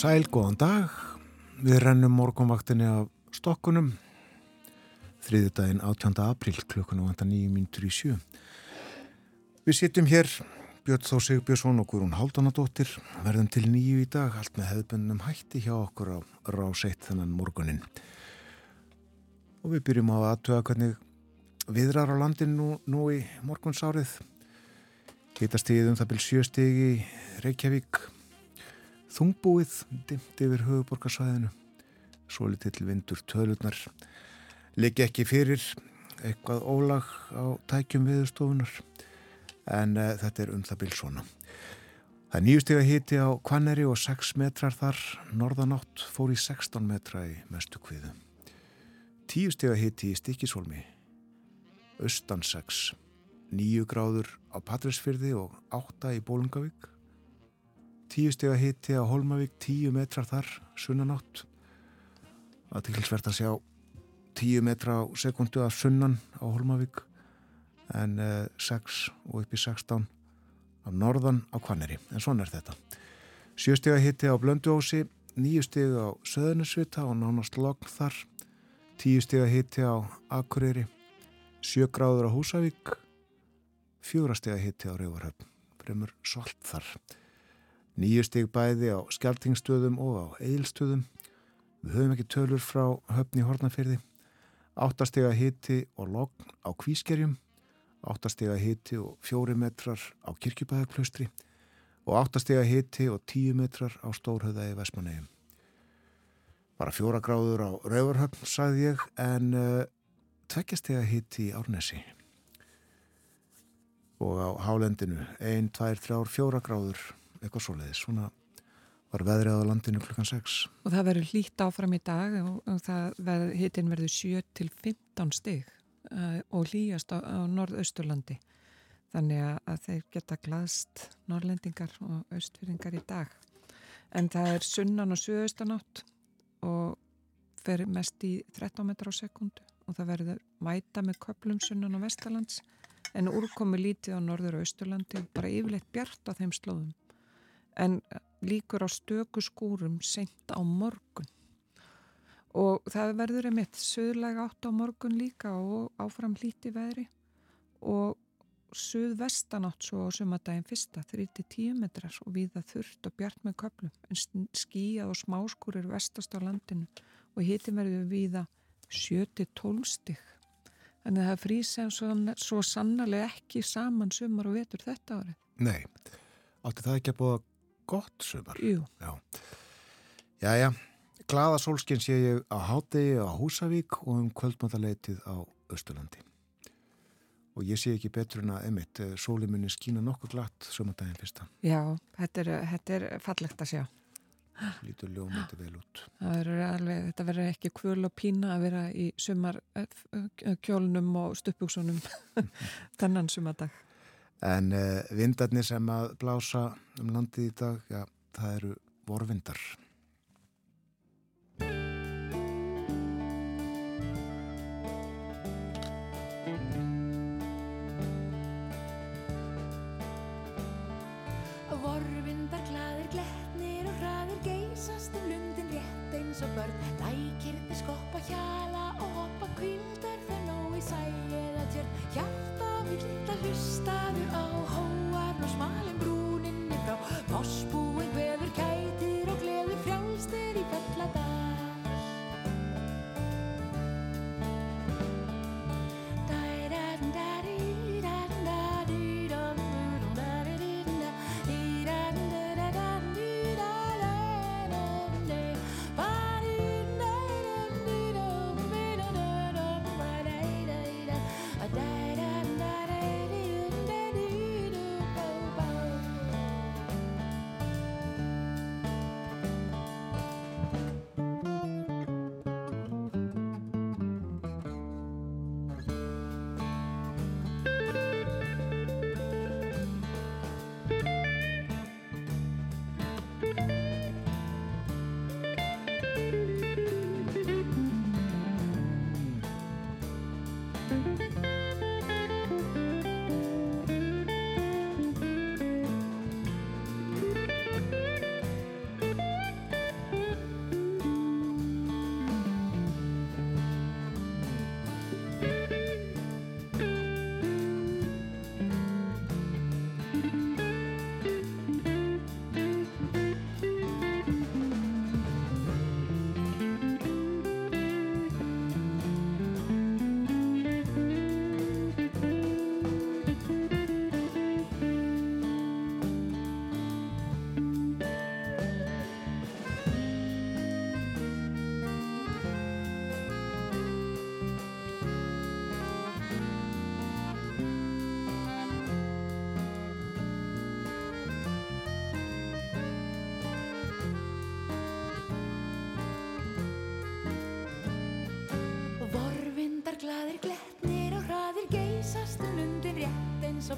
sæl, góðan dag. Við rennum morgunvaktinni af stokkunum. Þriði daginn 18. april klukkuna vanda nýju mínutur í sjö. Við sittum hér, Björn Þó Sigbjörnsson og Guðrún Haldunadóttir. Verðum til nýju í dag, allt með hefðböndum hætti hjá okkur á ráseitt þennan morgunin. Og við byrjum á aðtöða hvernig viðrar á landin nú, nú í morgunsárið. Hitast í um það byrj sjöstegi í Reykjavík. Þungbúið, dimt yfir höfuborgarsvæðinu. Svo litill vindur tölurnar. Liggi ekki fyrir eitthvað ólag á tækjum viðstofunar. En uh, þetta er um það byrj svona. Það er nýjustega hiti á Kvanneri og 6 metrar þar. Norðanátt fór í 16 metra í mestu kviðu. Tíustega hiti í Stikisólmi. Östan 6. 9 gráður á Patræsfyrði og 8 í Bólungavík. 10 steg að hitti á Holmavík, 10 metrar þar, sunnanátt. Er tilsvert að sjá 10 metra á sekundu af sunnan á Holmavík en eh, 6 og upp í 16 af norðan á Kvanneri. En svona er þetta. 7 steg að hitti á Blönduósi, 9 steg á Söðunisvita og nánast logn þar. 10 steg að hitti á Akureyri, 7 gráður á Húsavík, 4 steg að hitti á Rauvarhöfn. Fremur svolt þar. Nýju stig bæði á skjaltingstöðum og á eilstöðum. Við höfum ekki tölur frá höfni Hortnafyrði. Áttastega hiti og logn á kvískerjum. Áttastega hiti og fjóri metrar á kirkjubæðarklaustri. Og áttastega hiti og tíu metrar á stórhauða í Vesmanegum. Bara fjóra gráður á Rauvarhöfn, sagði ég, en uh, tveggjastega hiti Árnesi. Og á Hálendinu, ein, tvær, þrjár, fjóra gráður eitthvað svoleiðis, svona var veðrið á landinu klukkan 6 og það verður hlýtt áfram í dag og, það hittin verður 7 til 15 stig uh, og hlýjast á, á norðausturlandi. Þannig að, þeir geta glaðst norrlendingar og austfyrringar í dag. En það er sunnan og suðaustanátt og fer mest í 13 metrar á sekundu og það verður mæta með köplum sunnan og vestalands en úrkomi lítið á norður og austurlandi bara yfirleitt bjart á þeim slóðum en líkur á stöku skúrum seint á morgun. Og það verður einmitt söðlega átt á morgun líka og áfram hlíti veðri. Og söðvestanátt svo á sumadaginn fyrsta 3-10 metrar og viða þurft og bjart með köplum en skíjað og smáskúrir vestast á landinu og hiti verður viða 7-12 stig. Þannig að það frýs sem svo, svo sannarlega ekki saman sumar og vetur þetta árið. Nei, átti það ekki að búa gott sumar. Jú. Já. Jæja, glada sólskinn sé ég á Hátegi á Húsavík og um kvöldmáttaleitið á Östurlandi. Og ég sé ekki betur en að emitt, sólimunni skína nokkuð glatt sumardaginn fyrsta. Já, þetta er, þetta er fallegt að sjá. Lítur ljómandi vel út. Alveg, þetta verður ekki kvöl og pína að vera í sumar kjólnum og stuppbúksunum þennan sumardag. En uh, vindarnir sem að blása um landið í dag, já, það eru vorvindar. Vorvindar glaðir gletnir og hraðir geysast um lundin rétt eins og börn. Lækirni skoppa hjala og hoppa kvildar þau nóg í tjörn. Að hlustaður á hóarn og smalin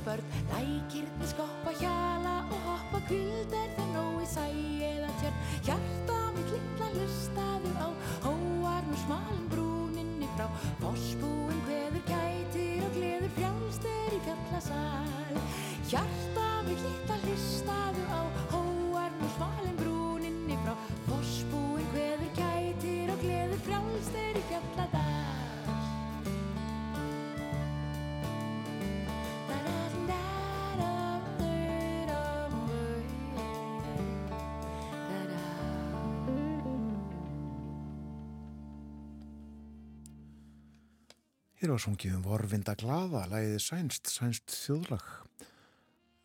börn. Lækirni skoppa hjala og hoppa kvild er það nóg í sæ eða tjörn. Hjarta mitt litla lustaðu Hér var sungið um vorvinda glaða, læðið sænst, sænst þjóðlag.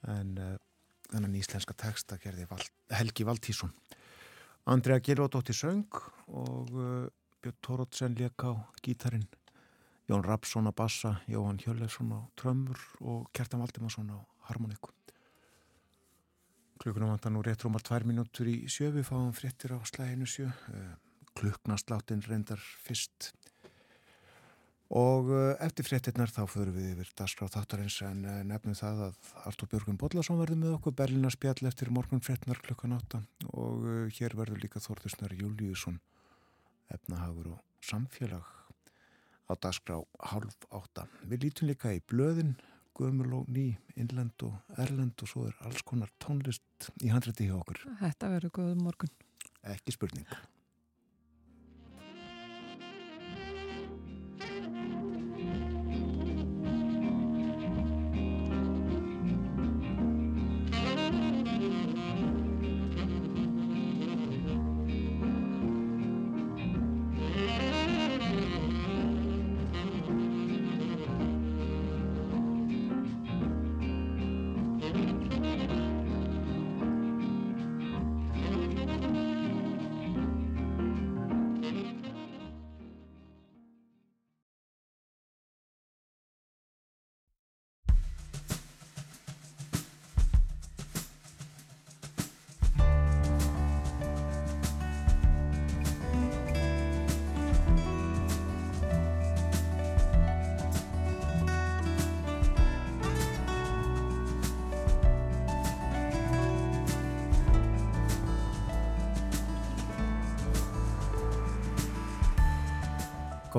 En uh, þennan íslenska texta gerði Val, Helgi Valtísson. Andrea Gilvardóttir söng og uh, Björn Tórótsen leik á gítarin. Jón Rapsson á bassa, Jóhann Hjörleifsson á trömmur og Kjartan Valdimarsson á harmoniku. Klukkunum vantar nú rétt rúmar tvær mínútur í sjö, við fáum fréttir á slæðinu sjö. Uh, Kluknasláttinn reyndar fyrst Og uh, eftir fréttinnar þá förum við yfir Dasgrá þáttarins en uh, nefnum það að Artur Björgun Bodlason verður með okkur Berlina spjall eftir morgun fréttinar klukkan átta og uh, hér verður líka Þórðusnar Júliusson efnahagur og samfélag á Dasgrá halv átta. Við lítum líka í blöðin, gömul og ný, innlend og erlend og svo er alls konar tónlist í handrætti hjá okkur. Þetta verður góð morgun. Ekki spurning.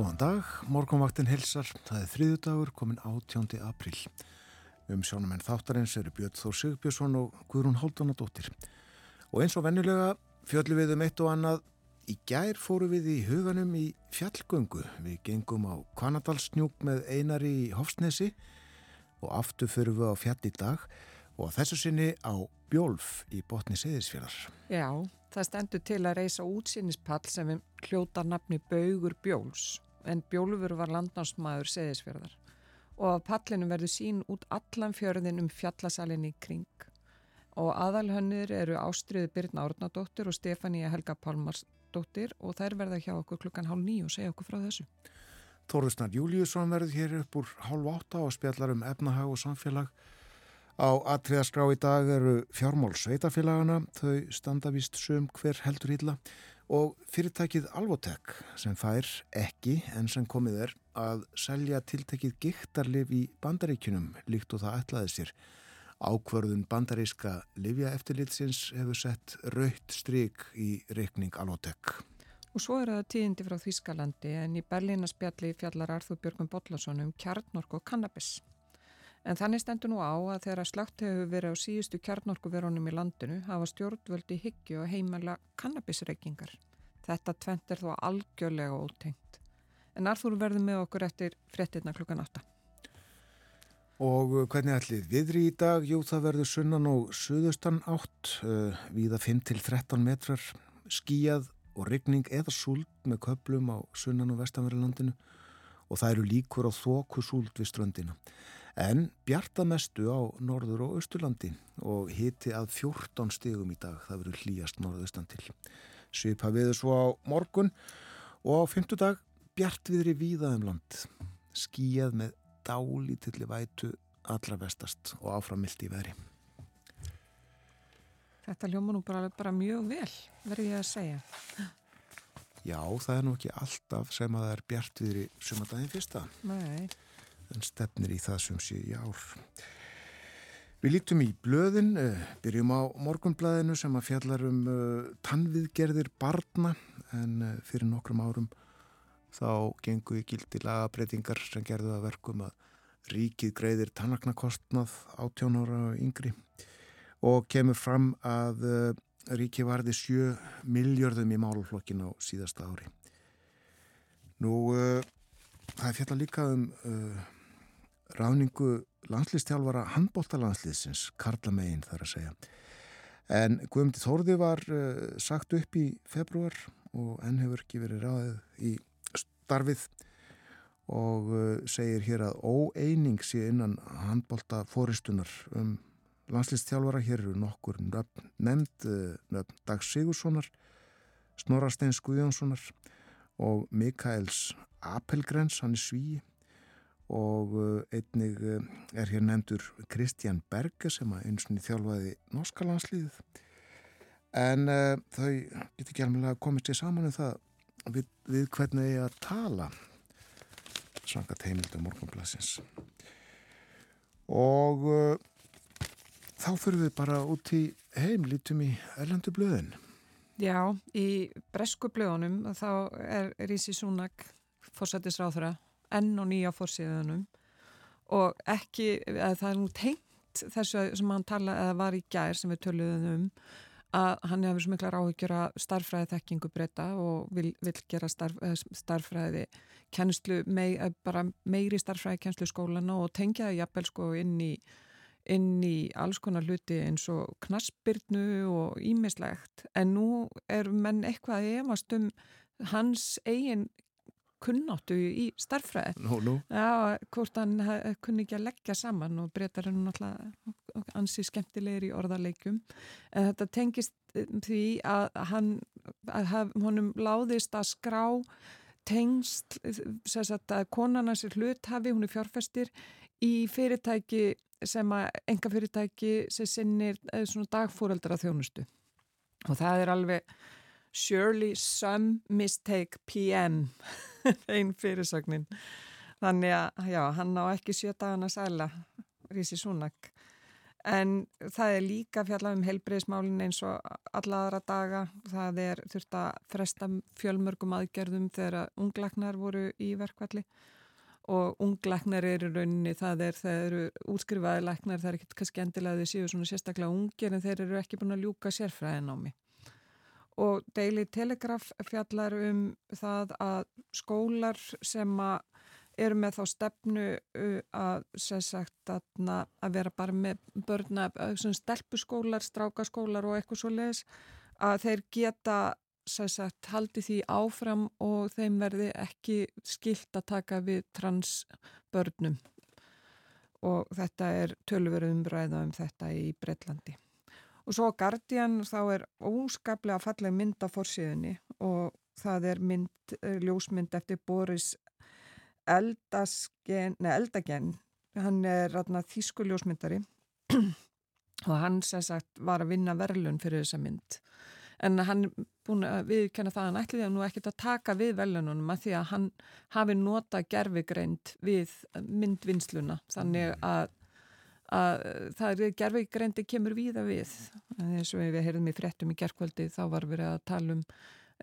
Góðan dag, morgunvaktin helsar, það er þriðu dagur, komin 18. april. Um sjónumenn þáttarins eru Björn Þór Sigbjörnsson og Guðrún Haldunadóttir. Og eins og vennulega fjöllum við um eitt og annað. Í gær fóru við í huganum í fjallgöngu. Við gengum á Kvanadalsnjúk með einari í Hofsnesi og aftur fyrir við á fjall í dag og þessu sinni á Bjólf í botni Seyðisfjallar. Já, það stendur til að reysa útsýnispall sem við hljóta nafni Baugur Bjóls en Bjólfur var landnámsmaður Seyðisfjallar og af pallinu verður sín út allan fjörðin um fjallasalinn í kring og aðalhönnir eru Ástriði Birna Árnadóttir og Stefania Helga Pálmarsdóttir og þær verða hjá okkur klukkan hálf nýju og segja okkur frá þessu. Þorðusnar Júliusson verður hér upp úr hálf átta og spjallar um efnahag og samfélag. Á atriðaskrá í dag eru fjármál sveitafélagana, þau standavist sum hver heldur hýlla og fyrirtækið Alvotek sem fær ekki en sem komið er að selja tiltekið giktarlif í bandaríkunum líkt og það ætlaði sér. Ákvörðun bandaríska livja eftirlitsins hefur sett raukt stryk í reikning Alvotek. Og svo er það tíðindi frá Þýskalandi en í Berlínaspjalli fjallar Arþúr Björgum Bollason um kjarnork og kannabis. En þannig stendur nú á að þegar slagt hefur verið á síðustu kjarnorkuverunum í landinu hafa stjórnvöldi hyggju og heimæla kannabisreikingar. Þetta tvent er þó algjörlega ótengt. En Arþúr verður með okkur eftir frettirna klukkan 8. Og hvernig ætlið viðri í dag? Jú, það verður sunnan og suðustan átt, uh, viða 5-13 metrar, skíjað og regning eða súld með köplum á sunnan og vestanveri landinu og það eru líkur á þóku súld við ströndina. En bjartamestu á norður og austurlandi og hiti að 14 stegum í dag, það verður hlýjast norðaustan til. Svipa viður svo á morgun og á fymtudag bjartviðri víðaðum land, skíjað með dálítilli vætu allra vestast og áframildi í veri. Þetta ljóma nú bara, bara mjög vel, verður ég að segja. Já, það er nú ekki alltaf sem að það er bjartviðri sumadaginn fyrsta. Nei. En stefnir í það sem sé í ár. Við lítum í blöðin, uh, byrjum á morgunblæðinu sem að fjallar um uh, tannviðgerðir barna en uh, fyrir nokkrum árum þá gengu í gildi lagabreitingar sem gerðu að verkum að ríkið greiðir tannaknakostnað átjónara og yngri og kemur fram að ríkið varði 7 miljörðum í málflokkin á síðasta ári. Nú, það fjallar líka um ráningu landslistjálfara handbóltalandsliðsins, Karla Megin þar að segja. En Guðmundi Þórði var uh, sagt upp í februar og enn hefur ekki verið ráðið í starfið og uh, segir hér að óeining sé innan handbólta fóristunar um landslistjálfara. Hér eru nokkur nöfn nefnd, uh, nöfn Dag Sigurssonar, Snorasteins Guðjónssonar og Mikaels Apelgrens, hann er svíi og uh, einnig uh, er hér nefndur Kristján Berge sem að eins og þjálfaði norska landslíðið en uh, þau getur ekki alveg komið sér saman um það við, við hvernig ég að tala svanga teimilda morgunblæsins og uh, þá fyrir við bara út í heim lítum í erlendu blöðin. Já, í bresku blöðunum þá er Rísi Súnak fórsættisráþura enn og nýja fórsíðunum og ekki, það er nú tengt þessu sem hann tala, eða var í gær sem við töluðum um að hann hefur svo miklar áhyggjur að starfræði þekkingu breyta og vil, vil gera starf, eh, starfræði kennslu, mei, eh, bara meiri starfræði kennslu skólana og tengja það jafnvel sko inn í inn í alls konar hluti eins og knaspirnu og ímislegt en nú er menn eitthvað að efast um hans eigin kunnáttu í starffræði no, no. Já, hvort hann kunni ekki að leggja saman og breytar hann náttúrulega ansi skemmtilegir í orðarleikum en þetta tengist eh, því að hann að honum láðist að skrá tengst að konan hans er hluthafi, hún er fjárfæstir í fyrirtæki sem að enga fyrirtæki sem sinnir eh, dagfóreldra þjónustu og það er alveg surely some mistake PM einn fyrirsögnin. Þannig að já, hann á ekki sjö dagana sæla Rísi Súnak en það er líka fjallað um helbreyðismálin eins og alla aðra daga. Það er þurft að fresta fjölmörgum aðgerðum þegar unglagnar voru í verkvalli og unglagnar eru rauninni það er, það eru útskrifaði lagnar það er ekkert kannski endilega þau séu svona sérstaklega ungir en þeir eru ekki búin að ljúka sérfræðin á mig og Daily Telegraph fjallar um það að skólar sem að eru með þá stefnu að, sagt, að, vera bara með börna, stelpuskólar, strákaskólar og eitthvað svo leiðis að þeir geta sagt, haldi því áfram og þeim verði ekki skilt að taka við transbörnum og þetta er tölveru umræða um þetta í Breitlandi. Og svo Guardian þá er óskaplega falleg mynd á fórsíðunni og það er mynd, eh, ljósmynd eftir Boris Eldasgen, nei Eldagen, hann er ratna þýsku ljósmyndari og hann sem sagt var að vinna verðlun fyrir þessa mynd. En hann búin að viðkjanna það að hann ætliði að nú ekkert að taka við verðlunum að því að hann hafi nota gerfigreind við myndvinnsluna. Þannig að að það er gerðveikrendi kemur víða við. Eins og við heyrðum í frettum í gerðkvöldi þá var verið að tala um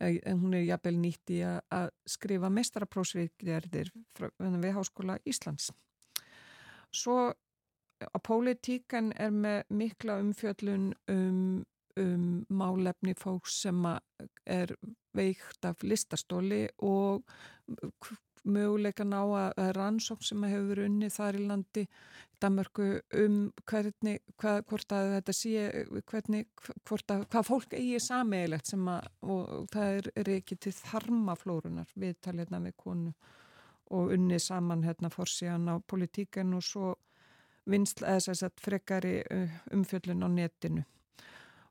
eh, en hún er jafnvel nýtt í að skrifa mestraraprósvíkjarðir við Háskóla Íslands. Svo að pólitíkan er með mikla umfjöllun um, um málefni fólks sem er veikt af listastóli og möguleikan á að rannsókn sem hefur verið unni þar í landi Danmörku um hvernig, hvað, hvort að þetta sé, hvernig, hvort að, hvað fólk eigi sameigilegt sem að, og það er, er ekki til þarmaflórunar viðtal hérna við konu og unni saman hérna fórsíðan á politíkan og svo vinsl, eða að frekari umfjöllun á netinu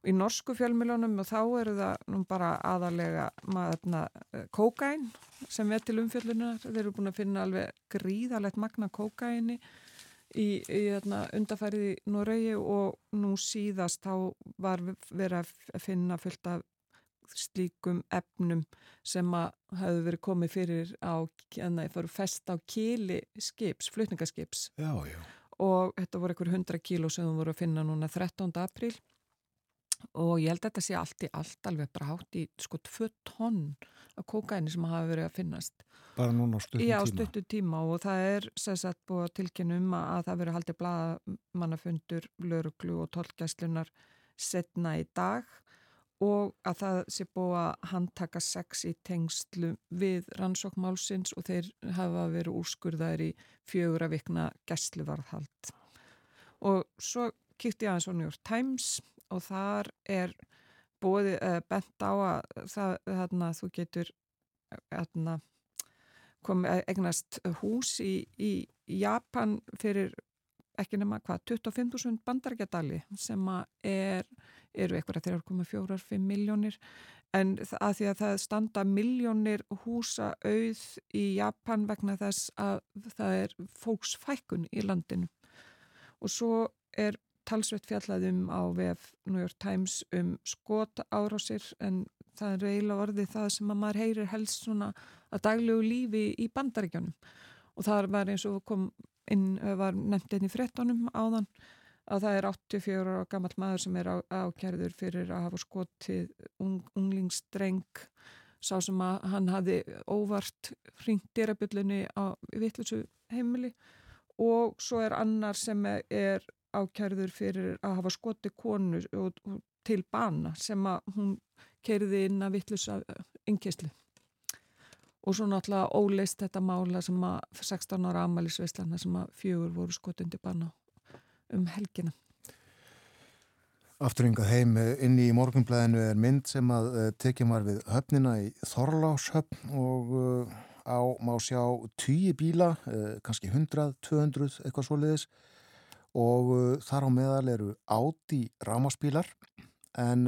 í norsku fjölmiljónum og þá eru það nú bara aðalega maðurna eh, kókain sem er til umfjöllunar þeir eru búin að finna alveg gríðalegt magna kókaini í, í hérna, undafærið í Noregi og nú síðast þá var verið að finna fullt af slíkum efnum sem að hafðu verið komið fyrir á, enna, fest á kili skips, flutningaskips já, já. og þetta voru einhver 100 kíló sem þú voru að finna núna 13. apríl og ég held að þetta sé allt í allt alveg bara hátt í sko 2 tonn af kókaini sem hafa verið að finnast. Bara núna á stuttum Já, tíma. stuttu tíma. Og það er sérsagt búið að tilkynum að það verið haldið bladamannafundur, löruglu og tólkjæslunar setna í dag. Og að það sé búið að handtaka sex í tengslu við rannsókmálsins og þeir hafa verið úrskurðaðir í fjögur að vikna gæsluvarðhald. Og svo kýtti ég aðeins á New York Times og þar er búið uh, bent á að það, þarna, þú getur þarna, kom egnast hús í, í Japan fyrir ekki nema hvað 25.000 bandargjadali sem er, eru eitthvað 3,45 miljónir en að því að það standa miljónir húsa auð í Japan vegna þess að það er fóksfækkun í landinu. Og svo er talsveit fjallaðum á VF New York Times um skot árásir en það er eiginlega orðið það sem að maður heyrir helst svona að daglegu lífi í bandaríkjónum og það var eins og kom inn, var nefnt inn í frettunum áðan að það er 84 ára gammal maður sem er á, ákjærður fyrir að hafa skotið ung, unglingsdreng sá sem að hann hafi óvart hringt dýrabullunni á vittlusu heimili. Og svo er annar sem er ákjærður fyrir að hafa skotið konu og, og til bana sem að hún kerði inn að vittlusa yngkesli og svo náttúrulega óleist þetta mála sem að 16 ára amalisveislana sem að fjögur voru skotundi banna um helgina. Afturringað heim inn í morgunblæðinu er mynd sem að tekja maður við höfnina í Þorláshöfn og á má sjá 10 bíla, kannski 100, 200, eitthvað svo leiðis og þar á meðal eru áti rámaspílar en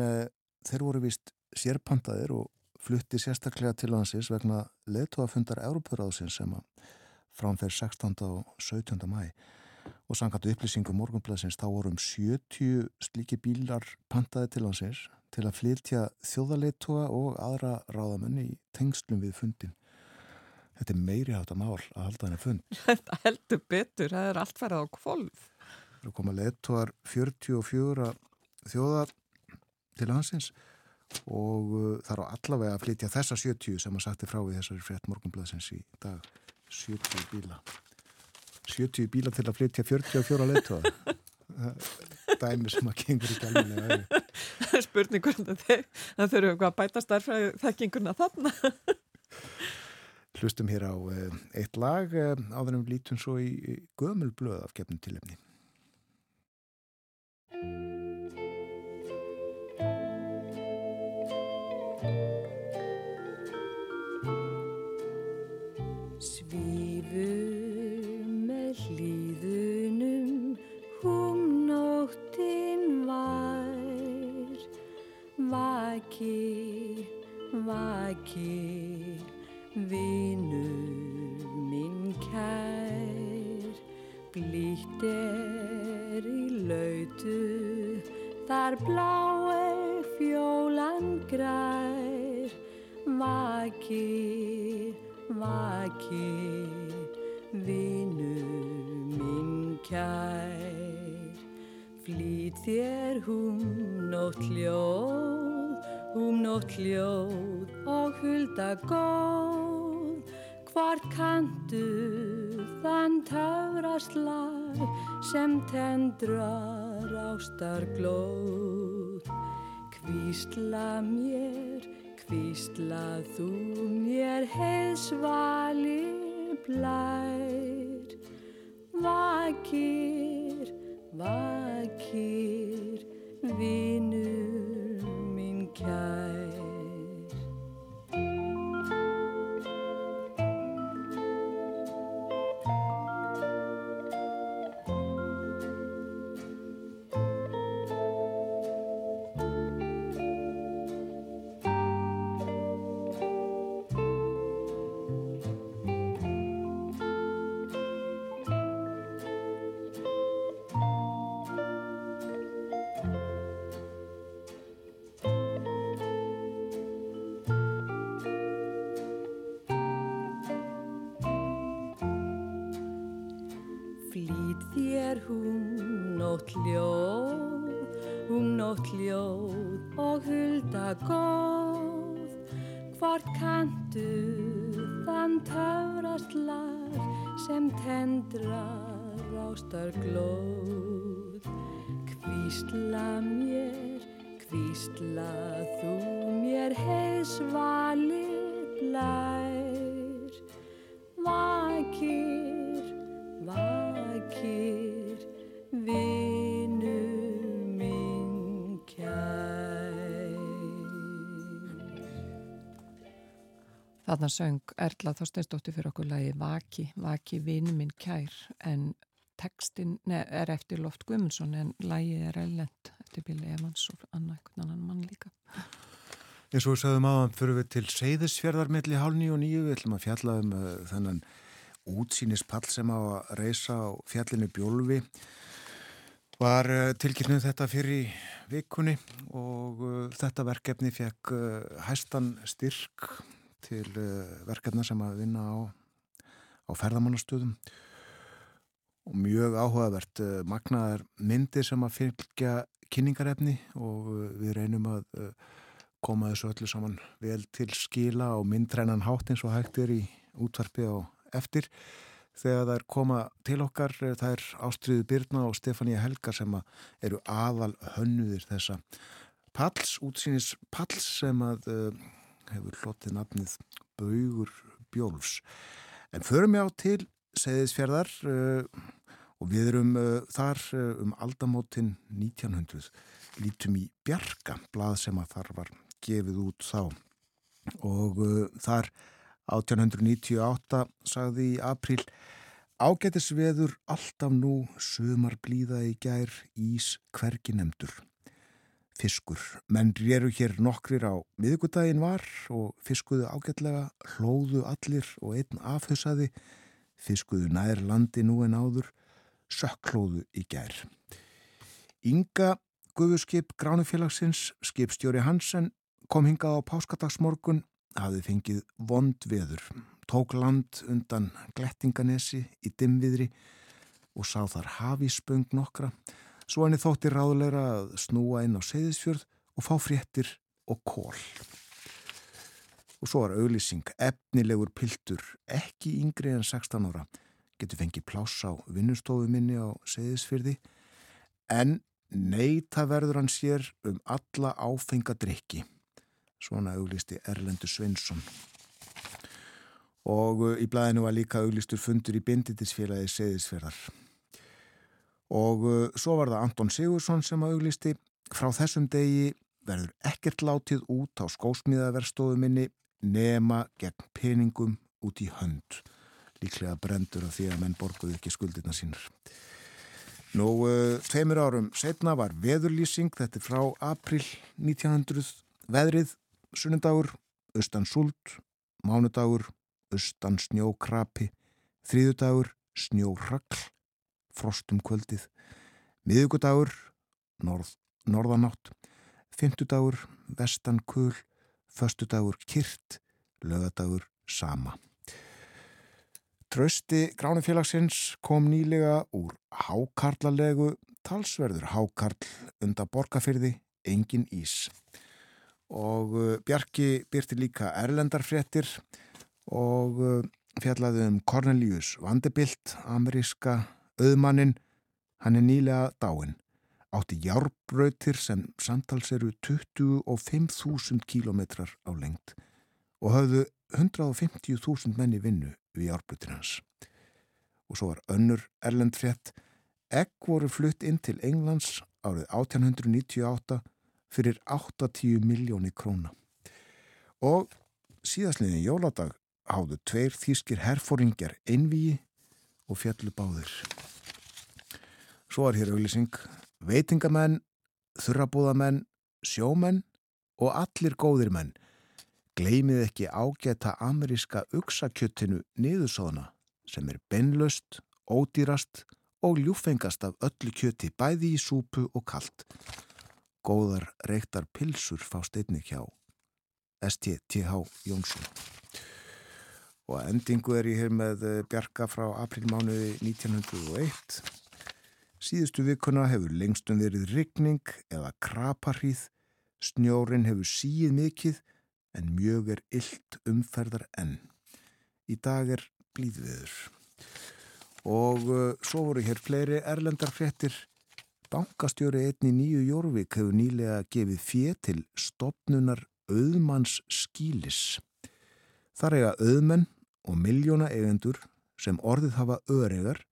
þeir voru vist sérpantaðir og flutti sérstaklega til hansins vegna leðtóafundar Európaráðsins sem að framfer 16. og 17. mæ og sangat upplýsingum morgunblæðsins þá vorum 70 slíki bílar pantaði til hansins til að flytja þjóðaleðtóa og aðra ráðamenn í tengslum við fundin. Þetta er meiri hátta mál að halda henni fund. Þetta heldur betur, það er allt færið á kvolv. Það að koma leðtóar 44 þjóðar til hansins og uh, það á allavega að flytja þessa 70 sem að sagti frá í þessari frétt morgunblæðsins í dag. 70 bíla. 70 bíla til að flytja 44 leittóða dæmi sem að gengur ekki alveg Það er spurningur það þurfum eitthvað að bæta starfræði þekkinguna þarna. Hlustum hér á uh, eitt lag uh, áður en við lítum svo í, gömul blöð af gefnum tilefni Þarna söng Erla Þorsteinsdóttir fyrir okkur lagi Vaki, Vaki vinu minn kær en tekstin er eftir Loft Guðmundsson en lagi er ellend eftir Billy Evans og annar annan mann líka. Og við sagðum aðan fyrir við til Seyðisfjörðar melli hálni og nýju, við ætlum að fjalla um uh, þennan útsýnispall sem á að reysa á fjallinu Bjólfi. Var uh, tilkynnuð þetta fyrir vikunni og uh, þetta verkefni fekk hæstan styrk til verkefna sem að vinna á, á ferðamannastöðum. Og mjög áhugavert magnaðar myndir sem að fylgja kynningarefni og við reynum að koma þessu öllu saman vel til skila og myndrænan hátt eins og hægt er í útvarpi á eftir. Þegar það er koma til okkar það er Ástriðu Byrna og Stefania Helga sem eru aðal hönnuðir þessa palls, útsýnis palls sem að uh, hefur hlotið nafnið Baugur Bjólfs. En förum ég á til Seyðisfjörðar uh, og við erum uh, þar um aldamótin 1900 lítum í Bjarka blað sem að þar var gefið út þá. Og uh, þar 1898 sagði í april ágætis veður alltaf nú sumar blíða í gær ís hvergi nefndur fiskur, menn réru hér nokkrir á miðugudaginn var og fiskuðu ágætlega hlóðu allir og einn afhauðsaði fiskuðu nær landi nú en áður sökklóðu í gær. Inga Guðuskip Gránufélagsins skipstjóri Hansen kom hingað á páskadagsmorgun, hafði fengið vond veður, tók land undan glettinganesi í dimviðri og sá þar hafíspöng nokkra, svo henni þótti ráðleira að snúa inn á Seyðisfjörð og fá fréttir og kól. Og svo var auglýsing, efnilegur piltur, ekki yngri en 16 ára, getur fengið pláss á vinnustofu minni á Seyðisfjörði, en neyta verður hann sér um alla áfengadrykki. Svona auglisti Erlendur Sveinsson. Og uh, í blæðinu var líka auglistur fundur í binditisfélagi Seyðisferðar. Og uh, svo var það Anton Sigursson sem auglisti. Frá þessum degi verður ekkert látið út á skósmíðaverstofu minni nema gegn peningum út í hönd. Líklega brendur af því að menn borguðu ekki skuldirna sínur. Nú, uh, tveimur árum setna var veðurlýsing, þetta er frá april 1900, veðrið sunnundagur, austan súlt, mánudagur, austan snjókrapi, þrýðudagur, snjóragl, frostum kvöldið, miðugudagur, norð, norðanátt, fymtudagur, vestan kul, föstudagur, kyrt, lögadagur, sama. Trausti Gránufélagsins kom nýlega úr hákarlalegu talsverður hákarl unda borgarfyrði, engin ís. Og uh, Bjarki byrti líka erlendarfréttir og uh, fjallaði um Cornelius Vanderbilt, ameríska auðmannin, hann er nýlega dáin. Átti járbröytir sem samtals eru 25.000 kílometrar á lengt og hafðu 150.000 menni vinnu við járbröytir hans. Og svo var önnur erlendfrétt, egg voru flutt inn til Englands árið 1898 fyrir 80 miljóni króna. Og síðastliðin jóladag háðu tveir þýskir herfóringjar einvíi og fjallu báðir. Svo er hér auðlýsing veitingamenn, þurrabúðamenn, sjómenn og allir góðir menn. Gleimið ekki ágæta ameríska uksakjöttinu niðursóðana sem er beinlöst, ódýrast og ljúfengast af öllu kjötti bæði í súpu og kallt góðar reyktar pilsur fást einnig hjá STTH Jónsson. Og að endingu er ég hér með eh, Bjarka frá aprilmánuði 1901. Síðustu vikuna hefur lengstum verið rigning eða kraparhýð, snjórin hefur síð mikið en mjög er illt umferðar enn. Í dag er blíðviður. Og uh, svo voru hér fleiri erlendar fréttir. Bankastjóri einni nýju Jórvík hefur nýlega gefið fjö til stopnunar auðmanns skílis. Þar eiga auðmenn og miljóna eigendur sem orðið hafa öregar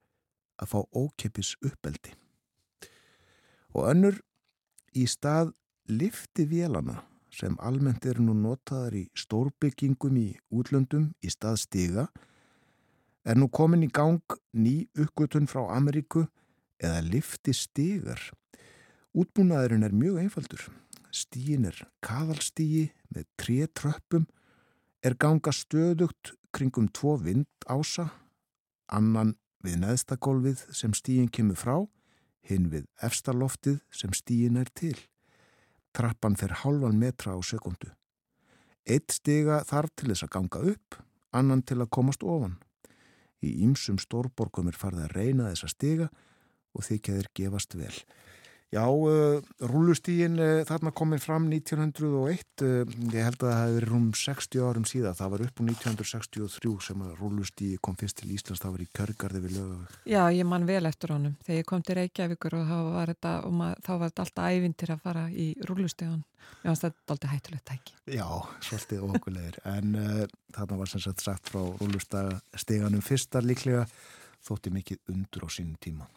að fá ókeppis uppeldi. Og önnur í stað lifti vélana sem almennt eru nú notaðar í stórbyggingum í útlöndum í stað stiga er nú komin í gang ný uppgötun frá Ameríku eða lifti stigar. Útbúnaðurinn er mjög einfaldur. Stíin er kaðalstíi með tré tröppum, er ganga stöðugt kringum tvo vind ása, annan við neðstakólfið sem stíin kemur frá, hinn við efstaloftið sem stíin er til. Trappan fer halvan metra á sekundu. Eitt stiga þarf til þess að ganga upp, annan til að komast ofan. Í ýmsum stórborgum er farið að reyna þessa stiga og þykja þeir gefast vel. Já, uh, rúlustígin uh, þarna komin fram 1901, uh, ég held að það hefði rúm 60 árum síðan, það var upp úr 1963 sem að rúlustígi kom fyrst til Íslands, það var í Körgarði við lögavögg. Já, ég man vel eftir honum. Þegar ég kom til Reykjavíkur og þá var þetta, og mað, þá var þetta alltaf ævintir að fara í rúlustígan. Já, þetta er alltaf hættulegt tæki. Já, svolítið okkurleir, en uh, þarna var sem sagt sagt frá rúlustíganum fyrsta líklega þótti mikið undur á sínum tíma.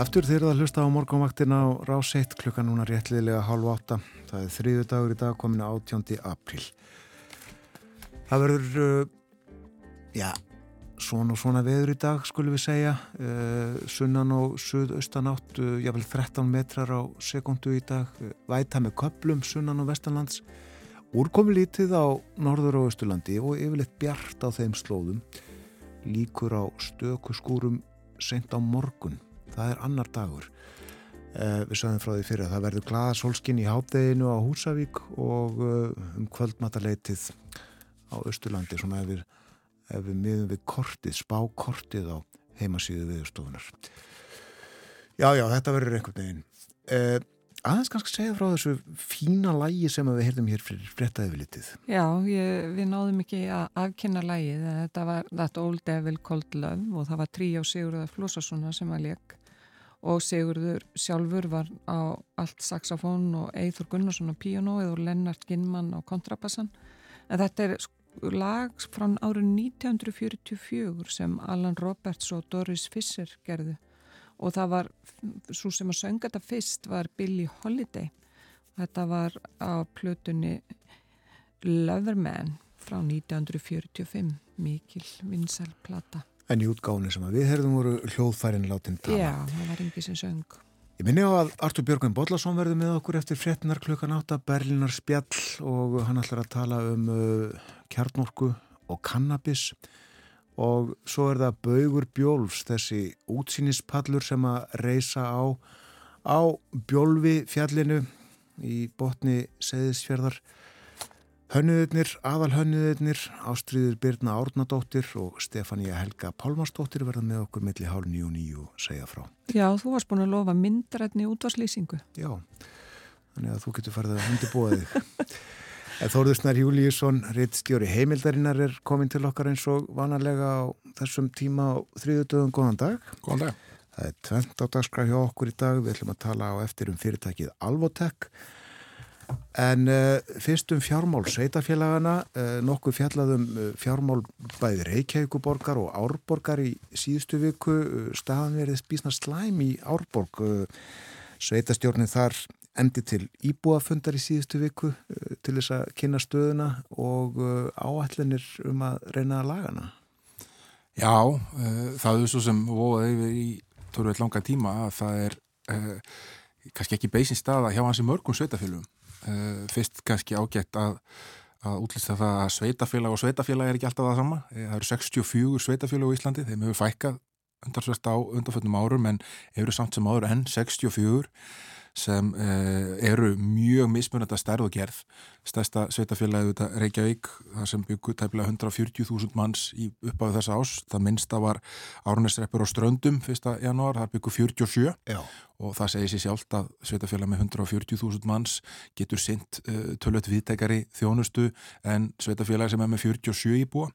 Aftur þeir að hlusta á morgunvaktin á Ráseitt klukkan núna réttliðlega hálf átta. Það er þriðu dagur í dag komin á 18. apríl. Það verður, uh, já, svona og svona veður í dag skulum við segja. Uh, sunnan og suðaustan átt, uh, jável 13 metrar á sekundu í dag. Væta með köplum sunnan og vestanlands. Úrkomi lítið á norður og austurlandi og yfirleitt bjart á þeim slóðum. Líkur á stökuskúrum sent á morgun það er annar dagur. Uh, við sagðum frá því fyrir að það verður glaða solskinn í hátteginu á Húsavík og uh, um kvöldmataleitið á Östurlandi svona ef við, ef við miðum við kortið, spákortið á heimasíðu viðstofunar Já, já, þetta verður einhvern veginn. Uh, aðeins kannski segja frá þessu fína lægi sem við heyrðum hér fyrir frettaði við litið Já, ég, við náðum ekki að afkynna lægið, þetta var That Old Devil Called Love og það var trí á Sigurðar Flósasona sem var leik og Sigurður sjálfur var á allt saxofón og Eithur Gunnarsson á piano eða Lennart Ginnmann á kontrabassan. En þetta er lag frá árið 1944 sem Alan Roberts og Doris Fisser gerðu. Og það var, svo sem að sönga þetta fyrst var Billie Holiday. Þetta var á plötunni Loverman frá 1945 mikil vinsælplata En í útgáðinu sem við herðum voru hljóðfærin látin tala. Já, það var yngi sem söng. Ég minni á að Artur Björgvin Bodlason verði með okkur eftir frettinar klukkan átta, Berlinar spjall og hann ætlar að tala um uh, kjarnorku og kannabis og svo er það Baugur Bjólfs, þessi útsýnispallur sem að reysa á, á Bjólfi fjallinu í botni Seðisfjörðar Hönnuðurnir, aðal hönnuðurnir, Ástriður Birna Árnadóttir og Stefania Helga Pálmarsdóttir verða með okkur milli hálf nýju og nýju segja frá. Já, þú varst búin að lofa myndarætni útvarslýsingu. Já, þannig að þú getur farið að undirbúa þig. Þóruðsnar Júliusson, reittstjóri heimildarinnar er komin til okkar eins og vanalega á þessum tíma á þriðutöðum. Góðan dag. Góðan dag. Það er tvent á dagskra hjá okkur í dag. Við ætlum að tala á eftir um fyrirtækið Alvotek En uh, fyrst um fjármál sveitafélagana, uh, nokkuð fjallaðum uh, fjármál bæði Reykjavíkuborgar og Árborgar í síðustu viku, staðan verið spísna slæm í Árborg. Sveitastjórnin þar endi til íbúafundar í síðustu viku til þess að kynna stöðuna og áallinir um að reyna að lagana. Já, það er svo sem voðaði yfir í törfið langa tíma að það er kannski ekki beisin staða hjá hansi mörgum sveitafélagum uh, fyrst kannski ágætt að, að útlýsta það að sveitafélag og sveitafélag er ekki alltaf það sama. Eh, það eru 64 sveitafélag á Íslandi. Þeim hefur fækkað undarsvært á undarföldnum árum en eru samt sem áður enn 64 sem uh, eru mjög mismunandi að stærð og gerð stærsta sveitafélagi auðvitað Reykjavík þar sem byggur tæpilega 140.000 manns í uppáðu þessa ás það minnsta var Árnesreppur á Ströndum 1. janúar, það byggur 47 Já. og það segir sér sjálft að sveitafélagi með 140.000 manns getur sint uh, tölvöld viðtækari þjónustu en sveitafélagi sem er með 47 íbúa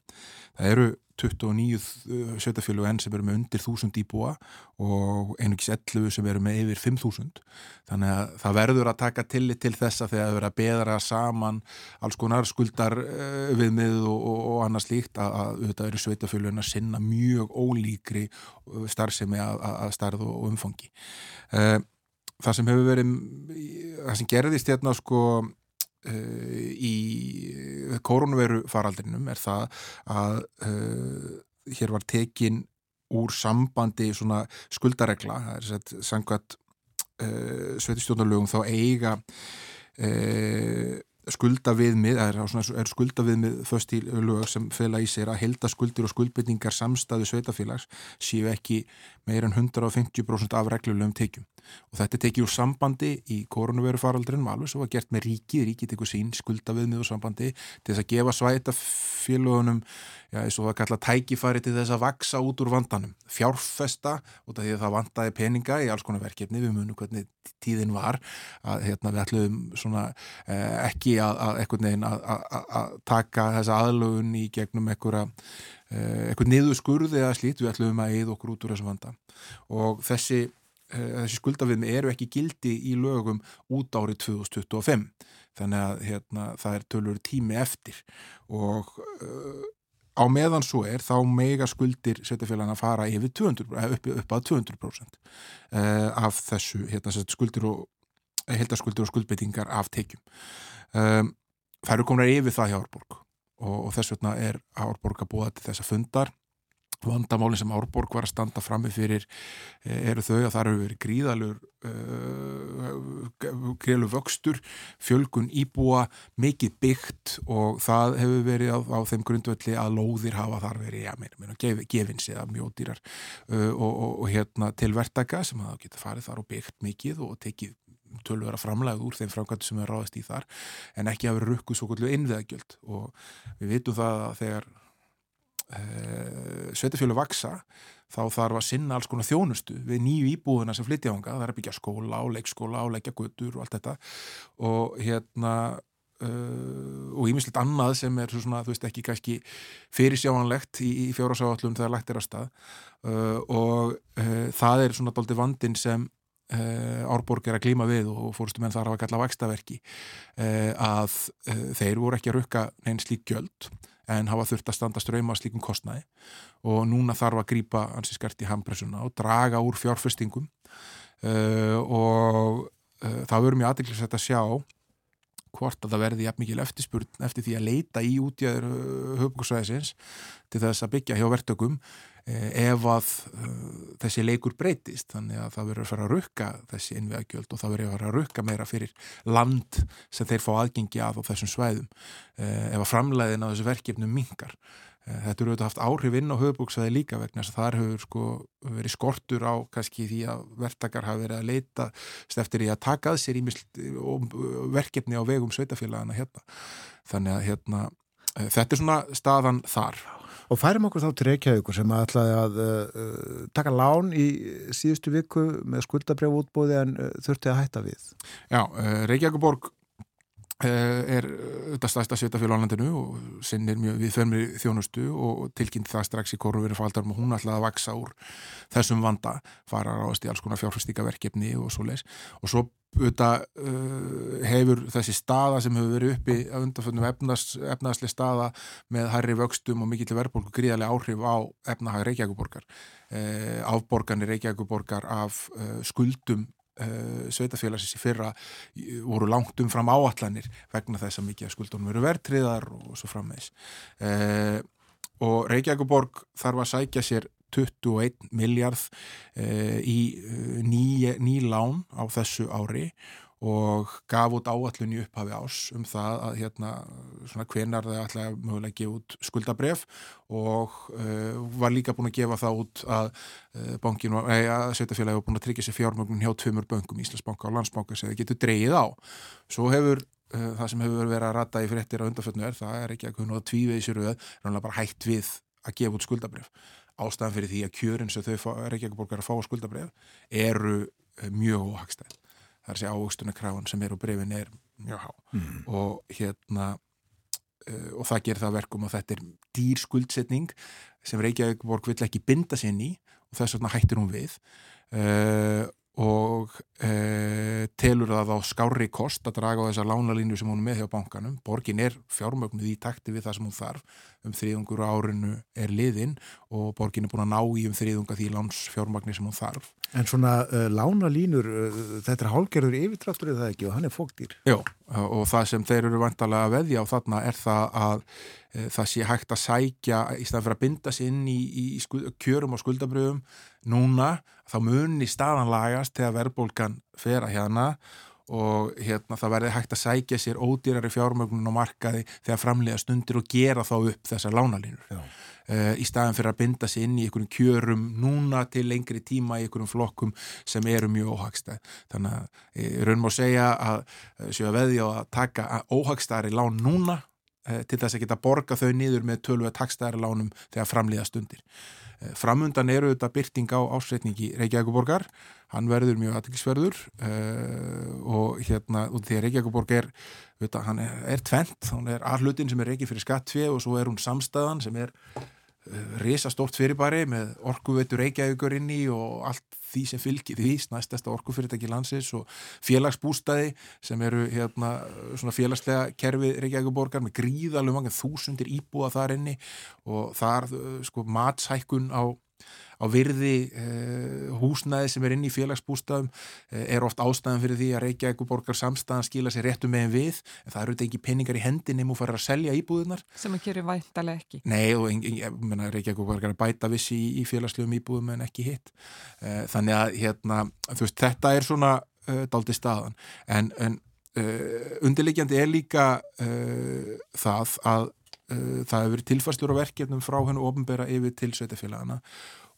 það eru 29 sveitafjölu enn sem eru með undir 1000 íbúa og einugis 11 sem eru með yfir 5000 þannig að það verður að taka tillit til þessa þegar það verður að beðra saman alls konar skuldar uh, viðmið og, og, og annars líkt að, að þetta eru sveitafjölun að sinna mjög ólíkri starfsemi að, að starð og umfangi. Það sem hefur verið það sem gerðist hérna sko í koronaviru faraldrinum er það að uh, hér var tekin úr sambandi svona skuldaregla, það er sett sangvært uh, sveitistjónalögum þá eiga skulda viðmið, það er, er skulda viðmið föst í lög sem fela í sér að helda skuldir og skuldbytningar samstæðu sveitafélags séu ekki meir en 150% af reglulegum tekjum og þetta tekið úr sambandi í koronaviru faraldrinum alveg svo var gert með ríki, ríki tekur sín skulda viðmið og sambandi til þess að gefa svætafélagunum já, eins og það kalla tækifæri til þess að vaksa út úr vandanum, fjárfesta út af því að það vandaði peninga í alls konar verkefni, við munum hvernig tíðin var að hérna, við ætlum svona eh, ekki að, að ekkert neginn að, að, að taka þessa aðlögun í gegnum eitthvað eitthvað niðurskurði eða slít, við ætlum að eða okkur út úr þessu vanda. Og þessi þessi skuldaviðmi eru ekki gildi í lögum út árið 2025 þannig að hérna, það er tölur tími eftir. Og uh, á meðan svo er þá mega skuldir sveitafélagana fara yfir 200, upp, upp að 200% uh, af þessu hérna, skuldir og heldaskuldir og skuldbeitingar af tekjum. Um, það eru komin yfir það hjá Árborg og, og þess vegna er Árborg að búa til þessa fundar vandamáli sem Árborg var að standa frammi fyrir eh, eru þau að það eru verið gríðalur uh, gríðalur vöxtur fjölgun íbúa mikið byggt og það hefur verið á, á þeim grundvöldi að lóðir hafa þar verið, já, meina, meina, gef, gefins eða mjódýrar uh, og, og, og hérna tilvertaka sem að það getur farið þar og byggt mikið og tekið tölur að framlega úr þeim framkvæmdu sem er ráðast í þar en ekki að vera rukkuð svo kvöldu innviðagjöld. Og við vitum það að þegar sveitafjölu vaksa þá þarf að sinna alls konar þjónustu við nýju íbúðuna sem flytja ánga það er að byggja skóla og leikskóla og leikja guttur og allt þetta. Og hérna uh, og ímislegt annað sem er svona, þú veist ekki kannski fyrirsjáanlegt í, í fjórasáallum þegar lagt er að stað. Uh, og það er svona doldi vandin sem Uh, Árborg er að klíma við og fórstu menn þar að kalla vakstaverki uh, að uh, þeir voru ekki að rukka neins slík gjöld en hafa þurft að standa ströyma slíkum kostnæði og núna þarf að grýpa hansi skart í hampressuna og draga úr fjárfestingum. Og það verður mjög aðeinslega að sjá hvort að það verði jafn mikil eftirspurn eftir því að leita í útjæður höfbúksvæðisins til þess að byggja hjá vertökum Eh, ef að uh, þessi leikur breytist. Þannig að það verður að fara að rukka þessi innviðagjöld og það verður að fara að rukka meira fyrir land sem þeir fá aðgengi að á þessum svæðum uh, ef að framleiðin á þessu verkefnum mingar þetta eru auðvitað haft áhrif inn á höfubóksvæði líka vegna þess að þar hefur sko verið skortur á kannski því að verktakar hafa verið að leita eftir í að taka að sér verkefni á vegum sveitafélagana hérna. Þannig að hérna þetta er svona staðan þar Og færum okkur þá til Reykjavíkur sem ætlaði að uh, taka lán í síðustu viku með skuldabrjáfútbóði en uh, þurfti að hætta við. Já, uh, Reykjavíkuborg er þetta stæsta svitafélag á landinu og sinnir mjög við þörmir þjónustu og tilkynnt það strax í korunverið faldarum og hún ætlaði að vaksa úr þessum vanda, fara ráðast í alls konar fjárfæstíkaverkefni og svo leis og svo auðvitað uh, hefur þessi staða sem hefur verið uppi að undanföndum efnaðsli staða með hærri vöxtum og mikill verðbólku gríðarlega áhrif á efnahag Reykjavíkuborgar uh, afborganir Reykjavíkuborgar af uh, skuldum uh, sveitafélagsins í fyrra voru langt um fram áallanir vegna þess að mikið skuldunum eru verðtriðar og svo frammeins uh, og Reykjavíkuborg þarf að sækja sér 21 miljard eh, í eh, ný, ný lán á þessu ári og gaf út áallun í upphafi ás um það að hérna svona hvenar það ætlaði mögulega að gefa út skuldabref og uh, var líka búin að gefa það út að uh, að sveitafélagi var búin að tryggja sér fjármögnun hjá tvömur böngum, Íslandsbanka og Landsbanka sem það getur dreyið á. Svo hefur uh, það sem hefur verið að rata í fréttir á undarföldnu er, það er ekki að kunna tvíveið sér auð, en bara hægt við að gefa út skuldabref ástæðan fyrir því að kjörin sem þau Reykjavík-borgar að fá að skuldabref eru eh, mjög óhagstæð. Það er segja ávöxtunarkrafan sem er á brefin er mjög há mm. og hérna uh, og það gerir það verkum og þetta er dýr skuldsetning sem Reykjavík-borg vill ekki binda sér ný og þess vegna hættir hún við uh, og e, telur það á skári kost að draga á þessa lánalínu sem hún er með hjá bankanum. Borgin er fjármögnuð í takti við það sem hún þarf. Um þriðungur árinu er liðinn og borgin er búin að ná í um þriðunga því lánsfjármögni sem hún þarf. En svona uh, lánalínur, uh, þetta er hálgerður yfirtraftur eða ekki og hann er fóktýr. Já, og það sem þeir eru vantalega að veðja á þarna er það að það sé hægt að sækja í staðan fyrir að binda sér inn í, í, í skuld, kjörum og skuldabröfum núna, þá munni staðan lagast þegar verðbólkan fer að hérna og hérna það verði hægt að sækja sér ódýrari fjármögnun og markaði þegar framlega stundir og gera þá upp þessar lánalínur. Uh, í staðan fyrir að binda sér inn í einhverjum kjörum núna til lengri tíma í einhverjum flokkum sem eru mjög óhagstæð. Þannig að ég raun má segja að séu að veðja að taka óhagstæðari lán núna til þess að geta borga þau niður með tölvu að takstæðari lánum þegar framlýða stundir. Framundan eru þetta byrting á ásreitningi Reykjavíkuborgar, hann verður mjög aðtilsverður uh, og hérna, út því að Reykjavíkuborg er, veit, hann er, er tvent, hann er arlutin sem er reykið fyrir skatt 2 og svo er hún samstæðan sem er risastórt fyrirbæri með orkuveitur Reykjavíkur inn í og allt því sem fylgir því, næstesta orkufyrirtæki landsins og félagsbústæði sem eru hérna svona félagslega kerfi Reykjavíkuborgar með gríðalum þúsundir íbúa þar inni og þar sko matshækkun á á virði eh, húsnæði sem er inn í félagsbústafum eh, er oft ástæðan fyrir því að Reykjavík borgar samstæðan skila sér réttum megin við en það eru þetta ekki peningar í hendin nefnum að fara að selja íbúðunar. Sem að gerir væntalega ekki. Nei og Reykjavík borgar bæta vissi í, í félagslegum íbúðum en ekki hitt. Eh, þannig að hérna, veist, þetta er svona uh, daldi staðan en, en uh, undirleikjandi er líka uh, það að það hefur verið tilfærstur á verkefnum frá hennu ofnbæra yfir til sveitafélagana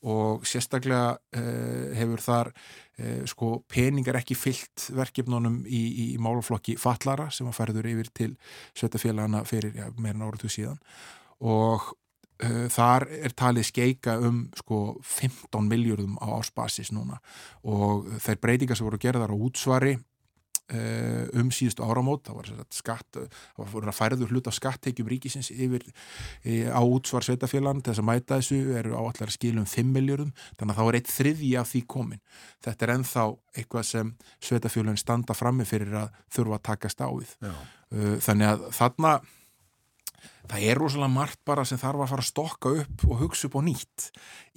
og sérstaklega uh, hefur þar uh, sko peningar ekki fyllt verkefnunum í, í, í málaflokki fallara sem að færður yfir til sveitafélagana fyrir ja, meirinn áratu síðan. Og uh, þar er talið skeika um sko 15 miljardum á ásbasis núna. Og þeir breytingar sem voru gerðar á útsvari um síðustu áramót það var skatt, það var færður hlut af skatteikjum ríkisins yfir e, á útsvar sveitafélagan til þess að mæta þessu eru áallar skilum 5 miljórum þannig að þá er eitt þriði af því komin þetta er enþá eitthvað sem sveitafélagin standa frammi fyrir að þurfa að takast á við Já. Eh, þannig að þarna það er rosalega margt bara sem þarf að fara að stokka upp og hugsa upp á nýtt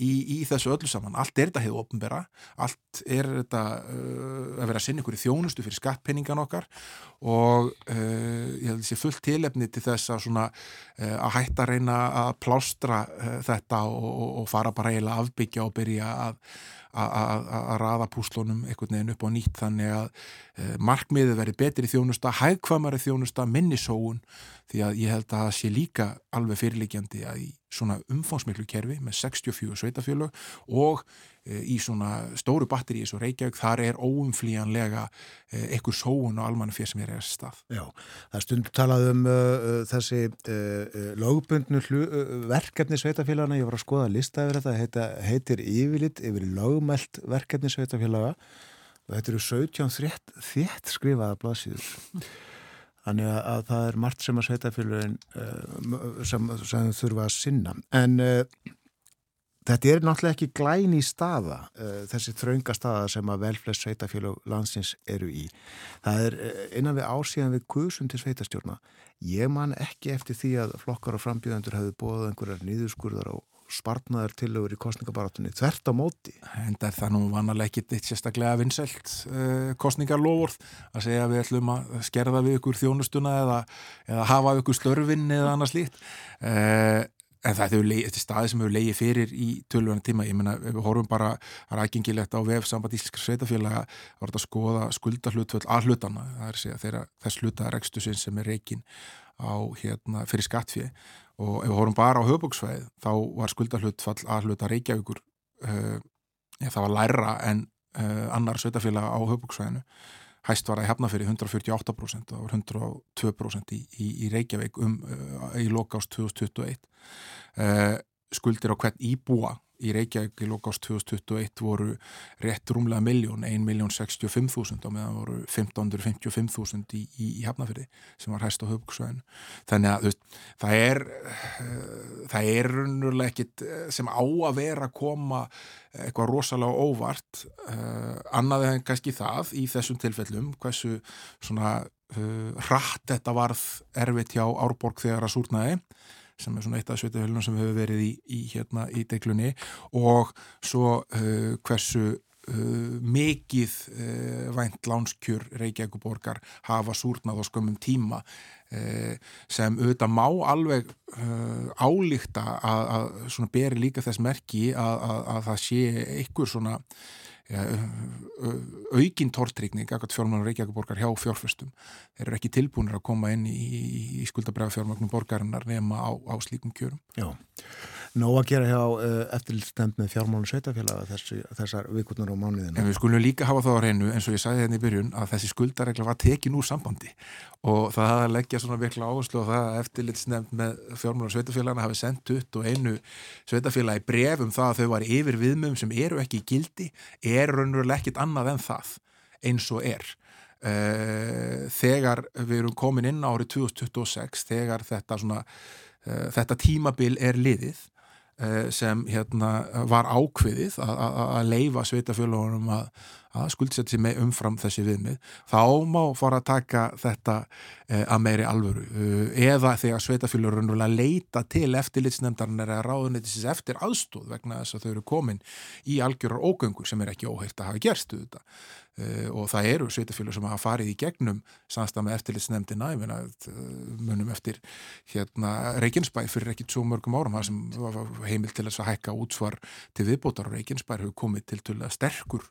í, í þessu öllu saman. Allt er þetta hefur ofnbera, allt er þetta uh, að vera að sinna ykkur í þjónustu fyrir skattpenningan okkar og uh, ég held sé fullt tilefni til þess að, svona, uh, að hætta að reyna að plástra uh, þetta og, og, og fara bara eiginlega að afbyggja og byrja að að raða púslunum einhvern veginn upp á nýtt þannig að e, markmiðið veri betri þjónusta, hægkvamari þjónusta, minni sóun því að ég held að það sé líka alveg fyrirleikjandi að í svona umfónsmiklu kerfi með 64 sveitafjölög og e, í svona stóru batteri í þessu Reykjavík þar er óumflíjanlega ekkur sóun og almanna fyrir sem er eða stað. Já, það stundur talað um uh, þessi uh, lögbundnu verkefni sveitafjölagana, ég var að skoða að lista yfir þetta, heita, heitir yfirlitt yfir lögmælt verkefni sveitafjölaga og þetta eru 17 þétt, þétt skrifaða blaðsýður Þannig að það er margt sem að sveitafélagin uh, sem, sem þurfa að sinna. En uh, þetta er náttúrulega ekki glæn í staða, uh, þessi þraunga staða sem að velflest sveitafélag landsins eru í. Það er innan við ásíðan við kusum til sveitastjórna. Ég man ekki eftir því að flokkar og frambjöðendur hefðu bóðað einhverjar nýðuskurðar og spartnaður tilögur í kostningabaratunni þvert á móti. En það er nú vanalega ekki eitt sérstaklega vinnselt uh, kostningarlófurð að segja að við ætlum að skerða við ykkur þjónustuna eða, eða hafa ykkur störfinn eða annars líkt. Uh, en það er staði sem hefur leiði fyrir í tölvöna tíma. Ég menna, við horfum bara rækingilegt á vef samband íslenskar sveitafélaga að verða að skoða skuldarhlutvöld að hlutana. Það er að segja þess hluta rekstusinn sem er reikin á hérna fyrir skattfið og ef við horfum bara á höfbóksfæð þá var skuldarhlutfall að hluta Reykjavíkur uh, ja, það var læra en uh, annar sveitafélag á höfbóksfæðinu hæst var að hefna fyrir 148% og 102% í, í, í Reykjavík um, uh, í lokást 2021 skuldir á hvern íbúa í Reykjavík í lokast 2021 voru rétt rúmlega miljón, 1.065.000 og meðan voru 1555.000 í, í, í Hafnafyrði sem var hæst á höfbruksvæðinu. Þannig að veist, það er það er raunverulega ekkit eh, sem á að vera að koma eitthvað rosalega óvart annað en kannski það í þessum tilfellum, hversu svona rætt þetta varð erfitt hjá Árborg þegar að súrnaði sem er svona eitt af sveitahölunum sem hefur verið í, í, hérna, í deiklunni og svo uh, hversu uh, mikið uh, vænt lánskjur Reykjavíkuborgar hafa súrnað á skömmum tíma uh, sem auðvitað má alveg álíkta að, að beri líka þess merki að, að, að það sé einhver svona ja, aukin tortrykning ekkert fjármagnar Reykjavík hjá fjárfestum. Þeir eru ekki tilbúinir að koma inn í, í skuldabræða fjármagnum borgarinnar nema á, á slíkum kjörum. Já, Nó að gera hjá eftirlitstemd með fjármálun sveitafélaga þessi, þessar vikurnar og mánuðina. En við skulum líka hafa þá að reynu eins og ég sagði hérna í byrjun að þessi skuldaregla var tekin úr sambandi og það að leggja svona virkla áherslu og það að eftirlitstemd með fjármálun sveitafélagana hafi sendt ut og einu sveitafélagi bref um það að þau var yfir viðmum sem eru ekki gildi er raunveruleg ekkit annað en það eins og er. Uh, þegar við erum komin inn árið 2026 þegar þetta, svona, uh, þetta tímabil er liðið sem hérna var ákveðið að leifa sveitafélagunum að, að skuldsetja sig með umfram þessi viðmið. Þá má fara að taka þetta eh, að meiri alvöru. Eh, eða þegar sveitafélagurinn vilja leita til eftirlitsnefndarinn eða ráðunniðsins eftir aðstóð vegna þess að þau eru komin í algjörar ógöngur sem er ekki óheirt að hafa gerstu þetta Uh, og það eru sveitafélag sem hafa farið í gegnum samstað með eftirlitsnefndina uh, munum eftir hérna Reykjanesbær fyrir ekki svo mörgum árum það sem heimil til að hækka útsvar til viðbótar og Reykjanesbær hefur komið til að sterkur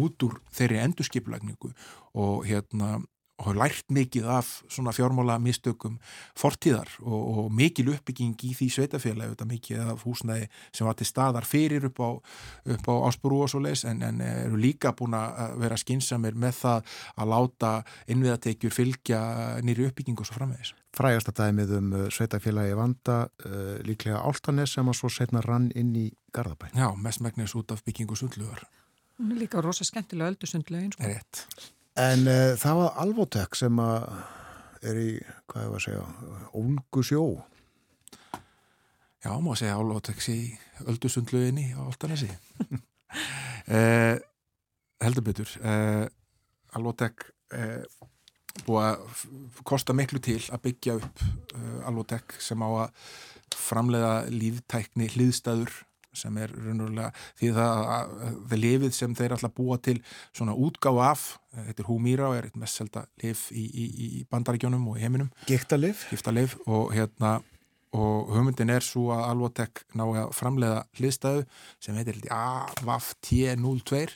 út úr þeirri endurskipulagningu og hérna og lært mikið af svona fjármála mistökum fortíðar og, og mikil uppbygging í því sveitafélagi þetta mikið af húsnæði sem var til staðar fyrir upp á, upp á ásbúru og svo leis en, en eru líka búin að vera skinsamir með það að láta innviðatekjur fylgja nýri uppbygging og svo framvegis. Frægasta dæmið um uh, sveitafélagi vanda uh, líklega Áltanes sem að svo setna rann inn í Garðabæn. Já, mest megnis út af byggingu sundluðar. Líka rosa skemmtilega öldu sundluðin. Sko. Rétt. En uh, það var Alvotek sem er í, hvað ég var að segja, ólgu sjó. Já, má segja Alvotek í öldusundluðinni á Altanesi. eh, heldur betur. Eh, Alvotek búið að kosta miklu til að byggja upp Alvotek sem á að framlega líftækni hliðstæður sem er raunverulega því það að lifið sem þeir alltaf búa til svona útgáð af, þetta er Húmíra og er eitt mest selta lif í, í, í bandaríkjónum og í heiminum. Gíktalif. Gíktalif og hérna og hugmyndin er svo að Alvotek ná að framleiða hliðstæðu sem heitir AVAFT02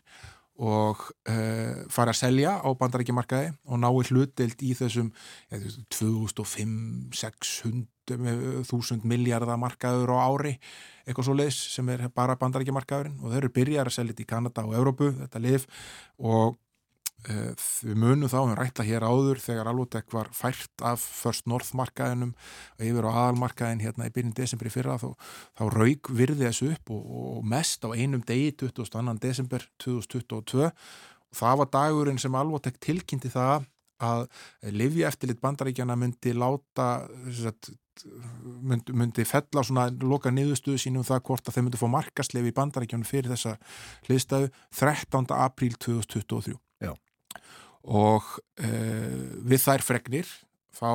og uh, fara að selja á bandarækjumarkaði og nái hlutild í þessum ja, 2500-600 miljardar markaður á ári eitthvað svo leiðs sem er bara bandarækjumarkaðurinn og þau eru byrjar að selja þetta í Kanada og Európu, þetta lif og við munum þá, við rætla hér áður þegar Alvotek var fært af First North markaðinum yfir á aðalmarkaðin hérna í byrjun desember í fyrra þá, þá raug virði þessu upp og, og mest á einum degi 22. desember 2022 og það var dagurinn sem Alvotek tilkynnti það að Livja eftirlit bandaríkjana myndi láta sagt, myndi, myndi fella svona loka niðurstuðu sínum það hvort að þeir myndi fá markaslefi í bandaríkjana fyrir þessa hliðstæðu 13. apríl 2023 Já. Og e, við þær fregnir þá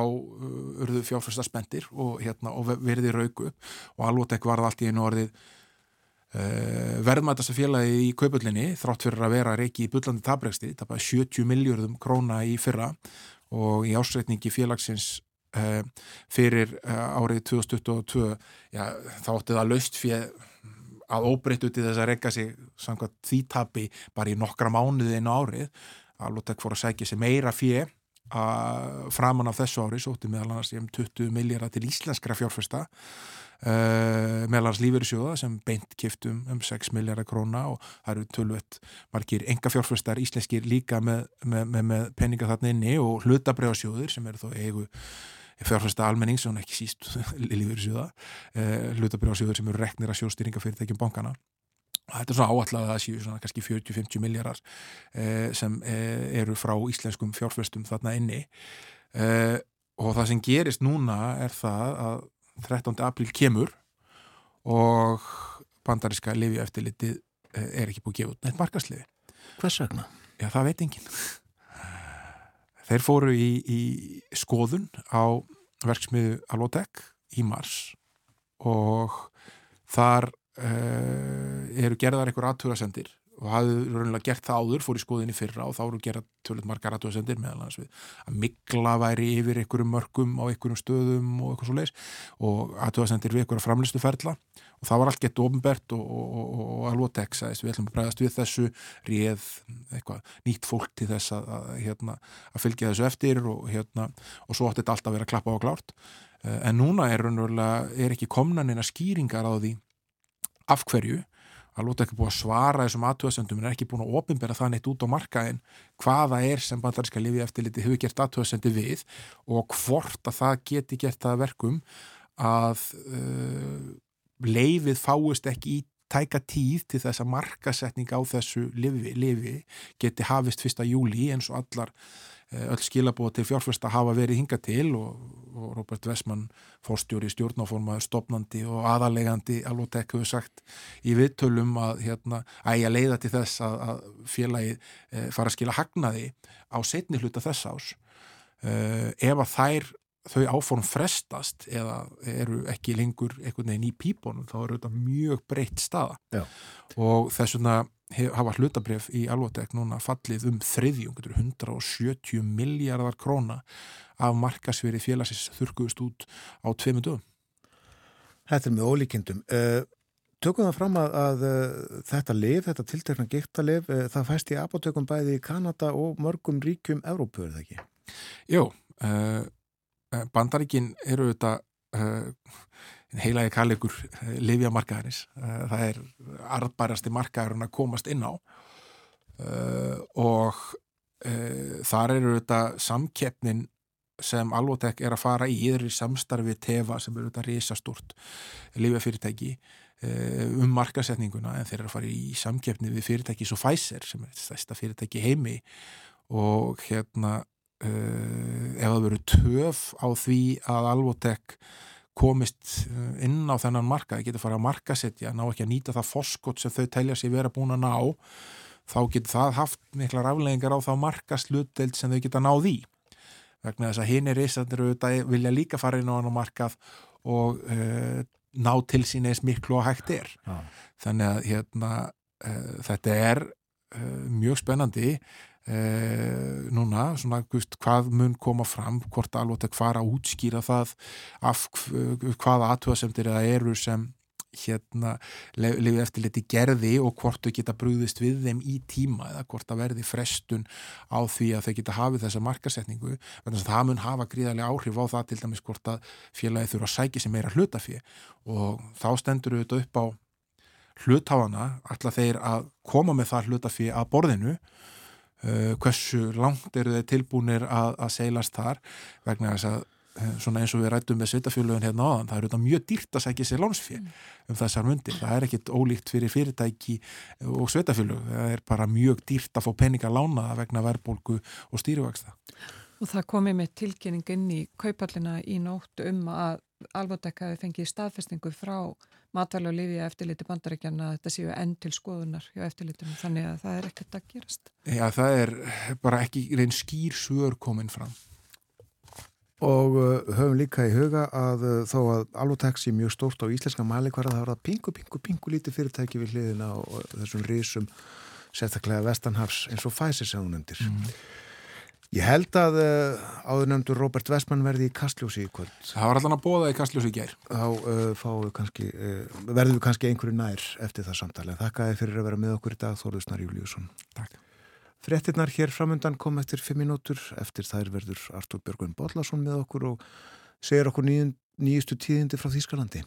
urðu fjárfæsta spendir og, hérna, og verði rauku. Og Alvotek varð allt í einu orðið Uh, verðmætast að félagi í kaupullinni þrátt fyrir að vera reiki í bullandi tabregsti það var 70 miljardum króna í fyrra. Og í ásreitningi félagsins uh, fyrir uh, árið 2022 já, þá ætti það laust fyrir að óbreytt út í þess að rekka sig samkvæmt því tapi bara í nokkra mánuði inn á árið að Lóttek fór að segja sig meira fyrir framan af þessu ári sótti meðal annars um 20 miljardar til íslenskra fjárfesta Uh, meðlans lífeyrisjóða sem beint kiftum um 6 miljardar króna og það eru tölvett margir enga fjárfæstar íslenskir líka með, með, með, með peninga þarna inni og hlutabrjáðsjóðir sem eru þó eigu fjárfæsta almenning sem ekki síst lífeyrisjóða uh, hlutabrjáðsjóðir sem eru reknir að sjóstýringa fyrirtækjum bankana þetta er svona áallega að það séu svona kannski 40-50 miljardar uh, sem eru frá íslenskum fjárfæstum þarna inni og það sem gerist núna er það að 13. apríl kemur og bandariska lifi eftirlitið er ekki búið að gefa út neitt markasliði. Hvers vegna? Já, það veit enginn. Þeir fóru í, í skoðun á verksmiðu Alvotek í mars og þar uh, eru gerðar einhver aðtúrasendir og hafðu raunilega gert það áður, fór í skoðinni fyrra og þá eru gerað tölvöld margar aðtöðsendir meðal hans við að mikla væri yfir einhverjum mörgum á einhverjum stöðum og eitthvað svo leiðis og aðtöðsendir við einhverja framlistu ferla og það var allt gett ofinbert og, og, og, og alveg texaðist, við ætlum að bregðast við þessu réð eitthvað nýtt fólk til þess að, að, hérna, að fylgja þessu eftir og, hérna, og svo átti þetta alltaf að vera klappa á klárt. En núna er, er ekki komnan eina skýringar á því af hverju að lóta ekki búið að svara þessum aðtöðsendum en er ekki búin að ofinbera það neitt út á markaðin hvaða er sem bandarinska lifi eftirliti hefur gert aðtöðsendi við og hvort að það geti gert það verkum að uh, leifið fáist ekki í tæka tíð til þess að markasetning á þessu lifi, lifi geti hafist fyrsta júli eins og allar öll skilabóð til fjárfesta hafa verið hinga til og, og Robert Westman fórstjóri stjórnáformaður stopnandi og aðalegandi Alvotek hefur sagt í viðtölum að hérna, ægja leiða til þess að, að félagi e, fara að skila hagnaði á setni hluta þess ás e, ef að þær þau áform frestast eða eru ekki lengur einhvern veginn í pípunum þá eru þetta mjög breytt staða Já. og þess vegna hafa hlutabref í alvotek núna fallið um þriðjum, 170 miljardar króna af markasveri félagsins þurkuðust út á tveimu dögum. Þetta er með ólíkindum. Uh, tökum það fram að, að uh, þetta liv, þetta tiltekna giktalif, uh, það fæst í apotökum bæði í Kanada og mörgum ríkjum Európu, er það ekki? Jú, bandaríkin eru þetta heilaði kallegur eh, livjamarkaðarins. Eh, það er arðbærasti markaðurinn að komast inn á uh, og uh, þar eru þetta samkeppnin sem Alvotek er að fara í yfir í samstarfi tefa sem eru þetta risastúrt livjafyrirtæki um markasetninguna en þeir eru að fara í samkeppni við fyrirtæki svo Pfizer sem er þetta fyrirtæki heimi og hérna ef það veru töf á því að Alvotek komist eh, inn á þennan marka, það getur farið að markasetja, ná ekki að nýta það foskot sem þau telja sér vera búin að ná, þá getur það haft mikla rafleggingar á þá markaslutdelt sem þau geta náð í. Vegna þess að hinn er reistandir auðvitað vilja líka fara inn á hann á markað og uh, ná til sín eins miklu og hægt er. Ja. Þannig að hérna, uh, þetta er uh, mjög spennandi Eh, núna, svona gust, hvað mun koma fram, hvort alveg að fara að útskýra það af hvaða aðtöðasemtir eða eru sem hérna lifið eftir liti gerði og hvort þau geta brúðist við þeim í tíma eða hvort það verði frestun á því að þau geta hafið þessa markasetningu þannig að það mun hafa gríðarlega áhrif á það til dæmis hvort að félagi þurfa að sækja sem meira hlutafið og þá stendur við þetta upp á hlutháðana alltaf þeir að koma með það hlutafið að borðinu uh, hversu langt eru þeir tilbúinir að, að seilast þar vegna þess að uh, svona eins og við rættum með sveitafjöluðin hérna áðan, það eru þetta mjög dýrt að segja sér lánsfél mm. um þessar myndir, það er ekkit ólíkt fyrir fyrirtæki og sveitafjöluð, það er bara mjög dýrt að fá peninga lánaða vegna verðbólgu og stýrivaksta. Og það komið með tilkynning inn í kaupallina í nótt um að Alvotek hafi fengið staðfestingu frá matvæla og lifi eftirliti bandarækjana að þetta séu enn til skoðunar hjá eftirlitinu þannig að það er ekkert að gerast. Já, það er bara ekki reyn skýr suður komin fram. Og uh, höfum líka í huga að uh, þó að Alvotex er mjög stórt á íslenska mælikvara það var að pingu, pingu, pingu lítið fyrirtæki við hliðina og þessum rísum sérstaklega vestanhafs eins og fæsir sem hún endir. Mm. Ég held að uh, áðurnöfndur Robert Westman verði í Kastljósi í kvöld. Það var allan að bóða í Kastljósi í gær. Þá uh, kannski, uh, verðum við kannski einhverju nær eftir það samtali. Þakka þið fyrir að vera með okkur í dag, Þóruðsnar Júliusson. Takk. Frettinnar hér framöndan kom eftir fimm minútur. Eftir þær verður Artur Björgvin Bodlason með okkur og segir okkur nýjustu tíðindi frá Þýskalandi.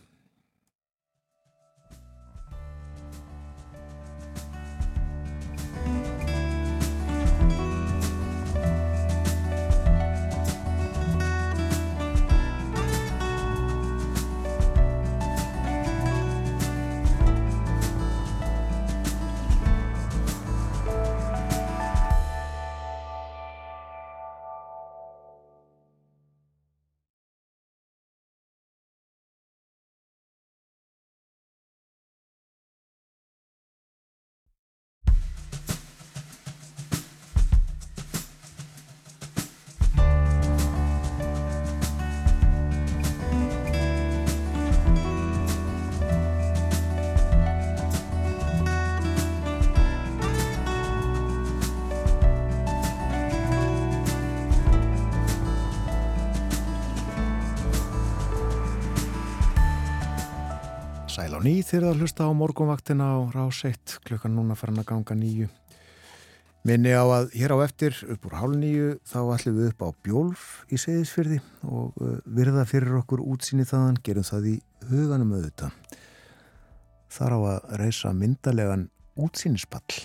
Ný þegar að hlusta á morgunvaktina á rás 1 klukkan núna farin að ganga nýju. Minni á að hér á eftir upp úr hálf nýju þá ætlum við upp á bjólf í segðisfyrði og uh, virða fyrir okkur útsýni þaðan, gerum það í huganum auðvitað. Þar á að reysa myndalegan útsýnispall.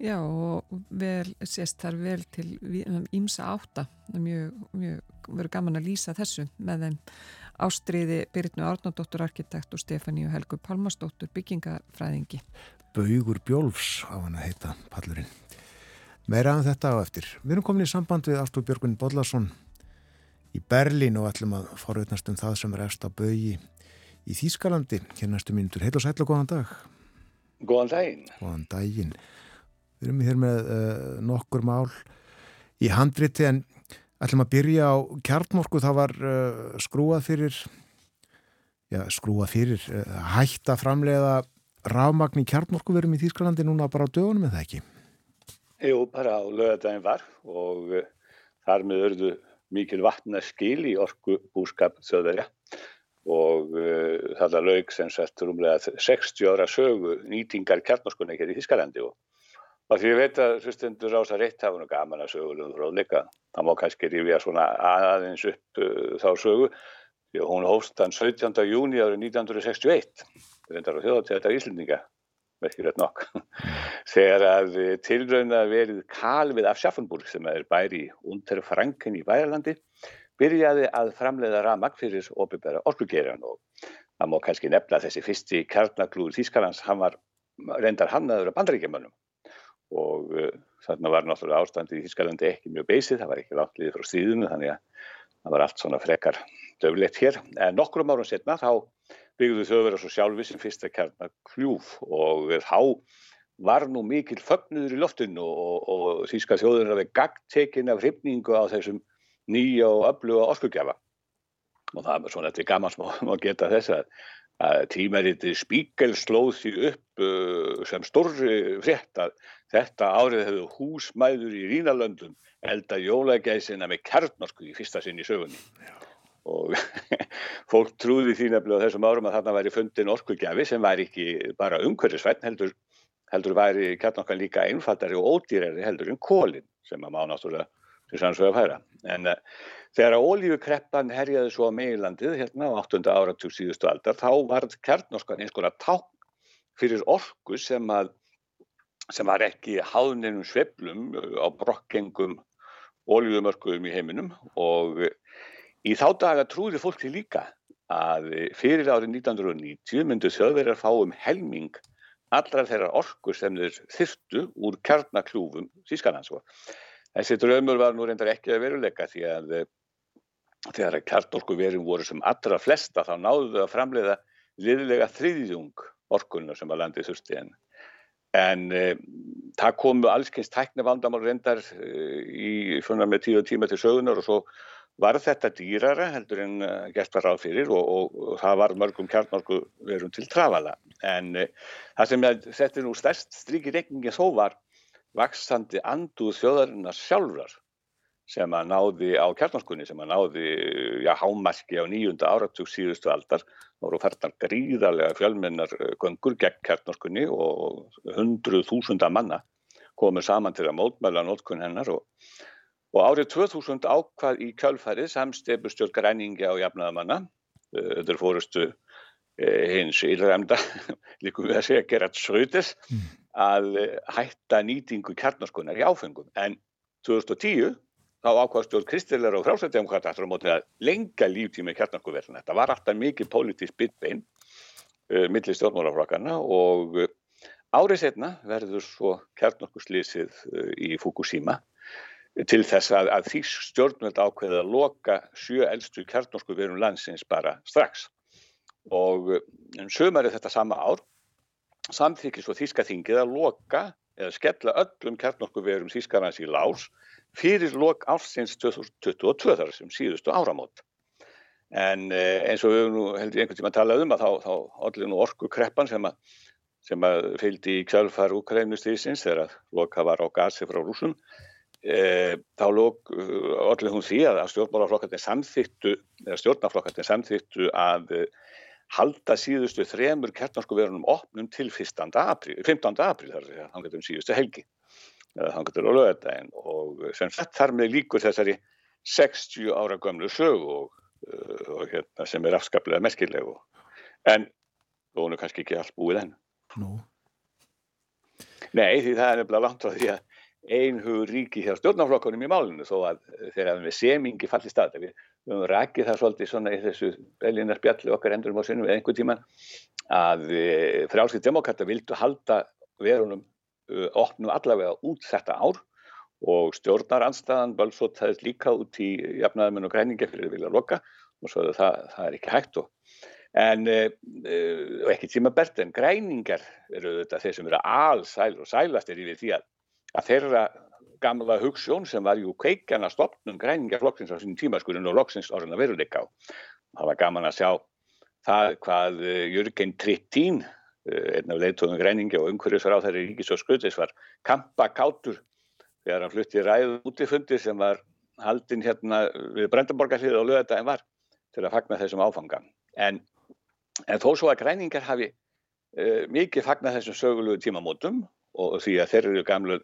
Já og vel sést þar vel til ímsa átta. Mjög, mjög verður gaman að lýsa þessu með þeim Ástriði Byrnu Árnardóttur arkitekt og Stefáníu Helgu Palmastóttur byggingafræðingi. Baugur Bjólfs á hann að heita pallurinn. Meira en um þetta á eftir. Við erum komin í samband við Artur Björgun Bodlason í Berlín og ætlum að forveitnast um það sem er eftir að bögi í Þýskalandi. Hér næstu mínutur. Heil og sætla, góðan dag. Góðan daginn. Góðan daginn. Við erum hér með uh, nokkur mál í handriti en ætlum að byrja á kjartmorku. Það var uh, skrúað fyrir, já, skrúað fyrir, uh, hætt að framlega rámagn í kjartmorku verum í Þýskalandi núna bara á dögunum eða ekki? Jú, bara á lögadaginn var og þar með örðu mikil vatnaskil í orku búskap þjóðverja og uh, það laug sem sett rúmlega 60 ára sögu nýtingar kjartnorskunni hér í Þískalandi og, og því ég veit að hlustundur ása reitt hafa nú gaman að sögulegum fróðleika það má kannski rifja svona aðeins upp uh, þá sögu. Því að hún hóst þann 17. júni árið 1961 reyndar á þjóðatíðata Íslendinga verkilegt nokk. Þegar að tilrauna verið Kalvið af Schaffenburg sem er bæri Unterfranken í Bæralandi byrjaði að framleiða ramag fyrir óbyrgara orkugeran og það má kannski nefna þessi fyrsti kjarnaklúður Þýskalands, hann var reyndar hannaður af bandaríkjumannum og uh, þarna var náttúrulega ástandi í Þýskalandi ekki mjög beysið, það var ekki langt liðið frá stíðinu þannig að það var allt svona frekar döflegt hér. En nokkrum árum setna þá byggðu þjóðverðar svo sjálfi sem fyrsta kjarnakljúf og þá var nú mikil fögnuður í loftinu og, og, þýska þjóður hafði gagtekin af hrifningu á þessum nýja og öfluga orskugjafa og það er svona eftir gaman sem að geta þess að, að tímariti Spíkel slóð því upp uh, sem stórri frétt að þetta árið hefðu húsmæður í Rínalöndum elda jólagæsina með kjarnorku í fyrsta sinn í sögunni og fólk trúði því nefnilega þessum árum að þarna væri fundin orkugjafi sem væri ekki bara umhverfisvætt heldur, heldur væri kjarnokkan líka einfaldari og ódýrari heldur en kólinn sem að má náttúrulega til sannsögða færa. En uh, þegar að ólífukreppan herjaði svo á meilandið hérna á 8. áratug síðustu aldar þá var kjarnoskan eins konar ták fyrir orku sem að sem var ekki háðninum sveplum á brokkengum ólífumörkuðum í heiminum og Í þá daga trúði fólki líka að fyrir árið 1990 myndu þjóðverjar fá um helming allra þeirra orku sem þeir þyrstu úr kjarnakljúfum Þískanans. Þessi draumur var nú reyndar ekki að veruleika því að þegar kjarnorku verum voru sem allra flesta þá náðu þau að framleiða liðlega þriðjung orkunna sem að landi þurfti en En e, það komu allskyns tækni vandamál reyndar e, í svona með tíu tíma til sögunar og svo var þetta dýrara heldur en uh, gert var ráð fyrir og, og, og það var mörgum kjarnorku verum til trafala. En uh, það sem þetta er nú stærst strík í reikningi þó var vaksandi anduð þjóðarinnar sjálfrar sem að náði á kjarnorkunni, sem að náði já, hámarki á nýjunda áratug síðustu aldar. Það voru færtar gríðarlega fjölmennar uh, göngur gegn kjarnorkunni og hundruð þúsunda manna komið saman til að mótmæla nótkunn hennar og Og árið 2000 ákvað í kjálfærið samstefustjórn græningja og jafnaðamanna, þetta uh, er fórustu uh, hins íræmda, líkum við að segja Gerard Schröder, mm. að hætta nýtingu kjarnaskunar í áfengum. En 2010 þá ákvað stjórn Kristilegar og frálsættjumkvært aftur á mótið að lenga líftími kjarnaskuverðina. Þetta var alltaf mikið politísk byggbein uh, millir stjórnmóraflokkarna og uh, árið setna verður svo kjarnaskuslýsið uh, í Fukushima til þess að, að því stjórnvöld ákveði að loka sjö eldstu kjarnorku verum landsins bara strax. Og um sömari þetta sama ár samþykir svo Þíska þingið að loka eða skella öllum kjarnorku verum Þískarans í lás fyrir lok ársins 2022 þar sem síðustu áramót. En eins og við hefum nú heldur einhvern tíma að tala um að þá, allir nú orku kreppan sem að, að fylgdi í kjálfar Ukrænustísins þegar að loka var á gasi frá rúsum E, þá lók allir hún því að stjórnmálaflokkarnir samþýttu eða stjórnmálaflokkarnir samþýttu að halda síðustu þremur kjartnarskuverunum opnum til 15. apríl, 15. apríl þar er það um síðustu helgi eða það getur á lögadaginn og sem sett þar með líkur þessari 60 ára gömlu sög og, og hérna sem er afskaplega merkileg en þú er kannski ekki allt búið enn no. Nei því það er nefnilega langt frá því að einhugur ríki hjá stjórnaflokkunum í málinu þó að þegar við semingi falli stað við höfum rækið það svolítið svona í þessu Berlínar spjalli okkar endurum á sinnum eða einhver tíman að frálskið demokrata vildu halda verunum opnum allavega út þetta ár og stjórnaranstaðan bölsótaðist líka út í jafnaðamenn og græningi fyrir vilja loka og svo það, það er ekki hægt og en uh, uh, ekki tíma bert en græningar eru þetta þeir sem eru allsæl og sælast er yfir því að, að þeirra gamla hugssjón sem var ju kveikjana stopnum græningaflokksins á sínum tímaskurinn og loksins orðin að veruleika á. Það var gaman að sjá það hvað uh, Jörgen Trittín einn af leitóðum græningi og umhverjusvar á þeirri ríkis og skutis var kampakátur þegar hann flutti ræðu útifundi sem var haldinn hérna við Brandenborgarlið og lögða en var til að fagna þessum áfanga. En En þó svo að græningar hafi uh, mikið fagnat þessum sögulegu tímamótum og því að þeir eru gamlu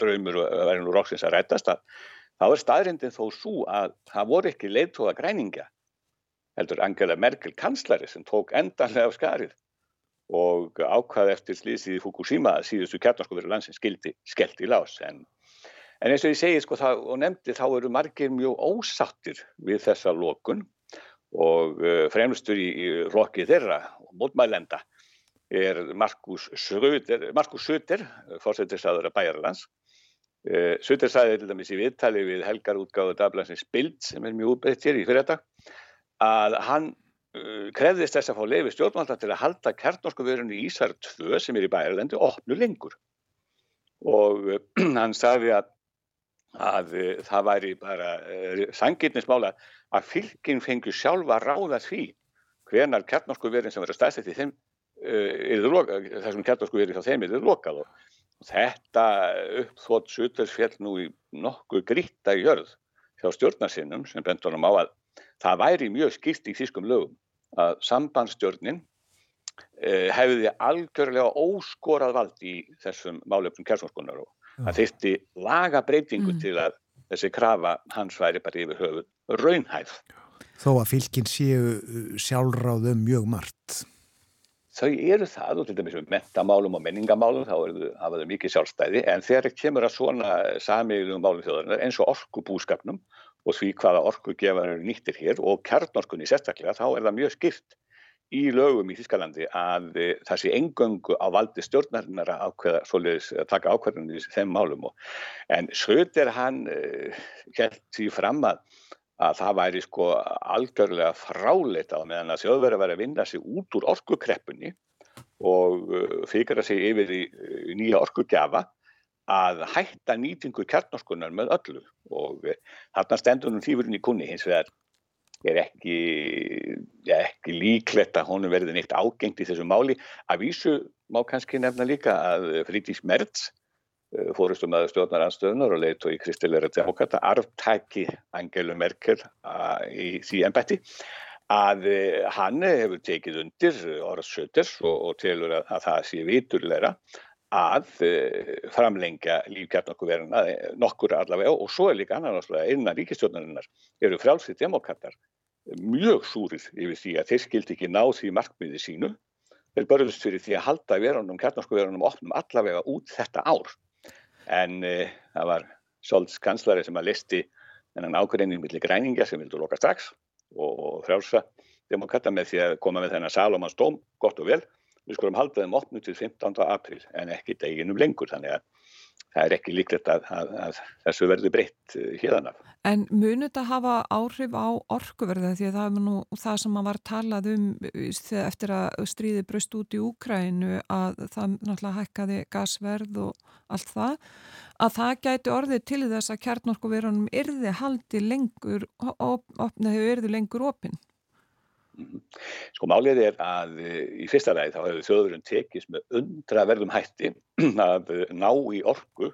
draumur og verður nú roksins að rættast að þá er staðrindin þó svo að það voru ekki leittóða græninga heldur Angela Merkel kanslari sem tók endanlega af skarið og ákvaði eftir slísið í Fukushima að síðustu kjarnaskofur landsins skildi skellt í lás en, en eins og ég segi sko það, og nefndi þá eru margir mjög ósattir við þessa lokun og uh, fremstur í, í flokki þeirra og mótmælenda er Markus Söder, Markus Söder fórsetisraður af Bæjarlands. Uh, Söder sagði til dæmis í viðtali við helgarútgáðu Dablansins Bild sem er mjög útbreytt hér í fyrir þetta að hann krefðist þess að fá leiði stjórnvalda til að halda kjarnorskuvörunni í Ísar 2 sem er í Bæjarlandi opnu lengur. Og hann sagði að að það væri bara sangirnismála að fylginn fengur sjálfa ráða því hvenar kjarnorkuverin sem verður stæðsett í þeim þessum kjarnorkuverin hjá þeim er lokað. Og þetta uppþótt sutursfjall nú í nokkuð gríta í jörð hjá stjórnarsinnum sem bentunum á að það væri mjög skýrt í þýskum lögum að sambandstjórnin uh, hefði algjörlega óskorað vald í þessum málefnum kjarnorkunar og það þyrtti laga breytingu mm. til að þessi krafa hans væri bara yfir höfuð raunhæð. Þó að fylginn séu uh, sjálfráðum mjög margt. Þau eru það og til dæmis með mentamálum og menningamálum þá eru þau hafaðu mikið sjálfstæði en þegar það kemur að svona samiðlum málum þjóðarinnar eins og orkubúskapnum og því hvaða orkugefar eru nýttir hér og kjarnorkunni sérstaklega þá er það mjög skipt í lögum í Þískalandi að eh, það sé engöngu á valdi stjórnarinnar að ákveða svoleiðis að taka ákveðinu í þeim málum. Og, en Söder hann uh, held því fram að, að það væri sko algjörlega fráleit á meðan að þjóðverði að vera að vinna sig út úr orkukreppunni og uh, fikra sig yfir í uh, nýja orkugjafa að hætta nýtingu kjarnorskunar með öllu og þarna stendur hún þýfurinn í kunni hins vegar er ekki, ja, ekki líklegt að honum verði neitt ágengt í þessu máli. Að vísu má kannski nefna líka að Fridís Mertz, eh, fórustum að stjórnar anstöðunar og leitt og í Kristileira demokrata, arftæki Angelu Merkel eh, í því ennbætti, að eh, hann hefur tekið undir orðsöters og, og telur að, að það sé viturleira að framlengja lífkjarnokkuverðina nokkur allavega og svo er líka annan áslega innan ríkistjórnarinnar eru frálsið demokrater mjög súrið yfir því að þeir skildi ekki ná því markmiði sínu. Þeir börðust fyrir því að halda verðunum kjarnarskuverðunum opnum allavega út þetta ár. En e, það var Solds kanslari sem að listi þennan ákveðinni millir græninga sem vildu loka strax og frjálsa demokrata með því að koma með þennan Salomans dóm gott og vel við skulum halda þeim opnu til 15. april en ekki deginum lengur þannig að það er ekki líklegt að, að, að þessu verði breytt hérðanaf. Eh, en munið þetta hafa áhrif á orkuverða því að það er nú það sem maður var talað um eftir að stríði bröst út í Úkrænu að það náttúrulega hækkaði gasverð og allt það að það gæti orðið til þess að kjarnorkuverunum yrði haldi lengur opnaði yrði lengur opinn. Sko málið er að eh, í fyrsta ræði þá hefur þjóðurinn tekist með undraverðum hætti að ná í orgu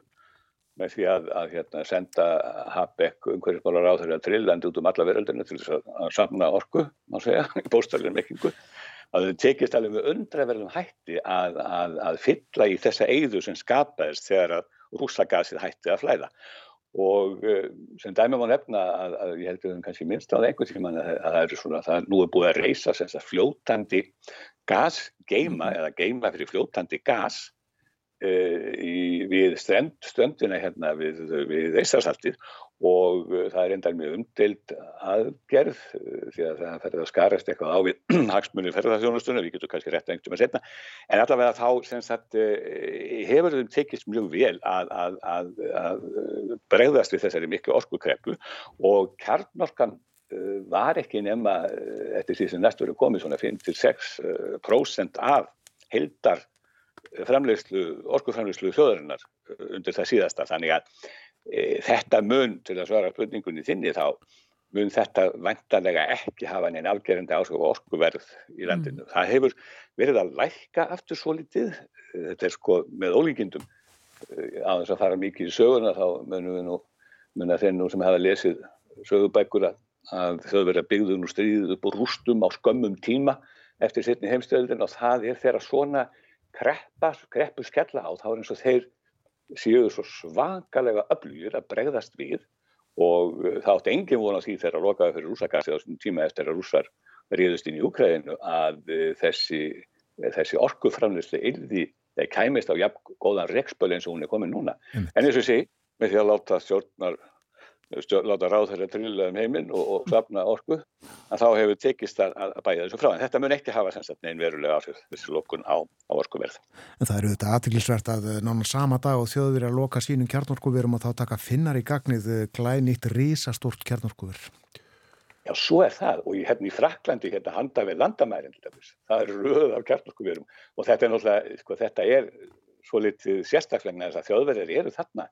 með því að, að hérna, senda Habeck umhverfisbálar á þeirra trillandi út um alla veröldinu til þess að, að samna orgu, má segja, í bóstallin mekkingu. Að þau tekist alveg með undraverðum hætti að, að fylla í þessa eigðu sem skapaðist þegar að rúsagasið hætti að flæða og eh, sem dæmi má nefna að, að ég held að það kannski minnst á það einhvern tíma að, að það er svona, það nú er búið að reysa fljótandi gasgeima -hmm. eða geima fyrir fljótandi gas í, við strend, ströndina hérna við, við Eistarsaltið og uh, það er endar mjög umdeild aðgerð uh, því að það ferði að skarast eitthvað á við hagsmunni ferðarþjónustunum, við getum kannski rétt einhverjum að setna, en allavega þá sagt hefur þeim tekist mjög vel að, að, að, að bregðast við þessari miklu orkukreppu og kjarnorkan var ekki nema eftir því sem næstur er komið svona 5-6% af heldar framlegslu, orkuframlegslu þjóðarinnar undir það síðasta þannig að e, þetta mun til að svara spurningunni þinni þá mun þetta vantarlega ekki hafa neina afgerðandi ásköf og orkuverð í landinu. Mm. Það hefur verið að lækka aftur svo litið, þetta er sko með ólíkindum á þess að fara mikið í söguna þá munum við nú mun að þeir nú sem hafa lesið sögubækur að þau verið að byggðu nú stríðið upp og rústum á skömmum tíma eftir sittni heimstöðin og það er þeirra svona kreppa, kreppu skella á þá er eins og þeir séu svo svakalega öflugir að bregðast við og uh, það átti engin vona því þegar að lokaði fyrir rúsagassi á þessum tíma eftir að rússar ríðust inn í Úkræðinu að uh, þessi, þessi orkuframlisli yldi þeir kæmist á jafn góðan rekspöl eins og hún er komin núna. Mm. En eins og sé, með því að láta stjórnar láta ráð þeirra trilla um heiminn og, og safna orku, að þá hefur tekist að, að bæja þessu frá. En þetta mun ekki hafa neinn verulega áhrif þessi lókun á, á orkuverð. En það eru þetta aðtillisvert að eh, nána sama dag og þjóður að loka sínum kjarnorkuverum og þá taka finnar í gagnið eh, glænýtt rísastort kjarnorkuver. Já, svo er það og ég hérna í Fraklandi hérna handa við landamærin það eru röð af kjarnorkuverum og þetta er náttúrulega, sko, þetta er svo litið sérstaklega þess að þjóðverðir eru þarna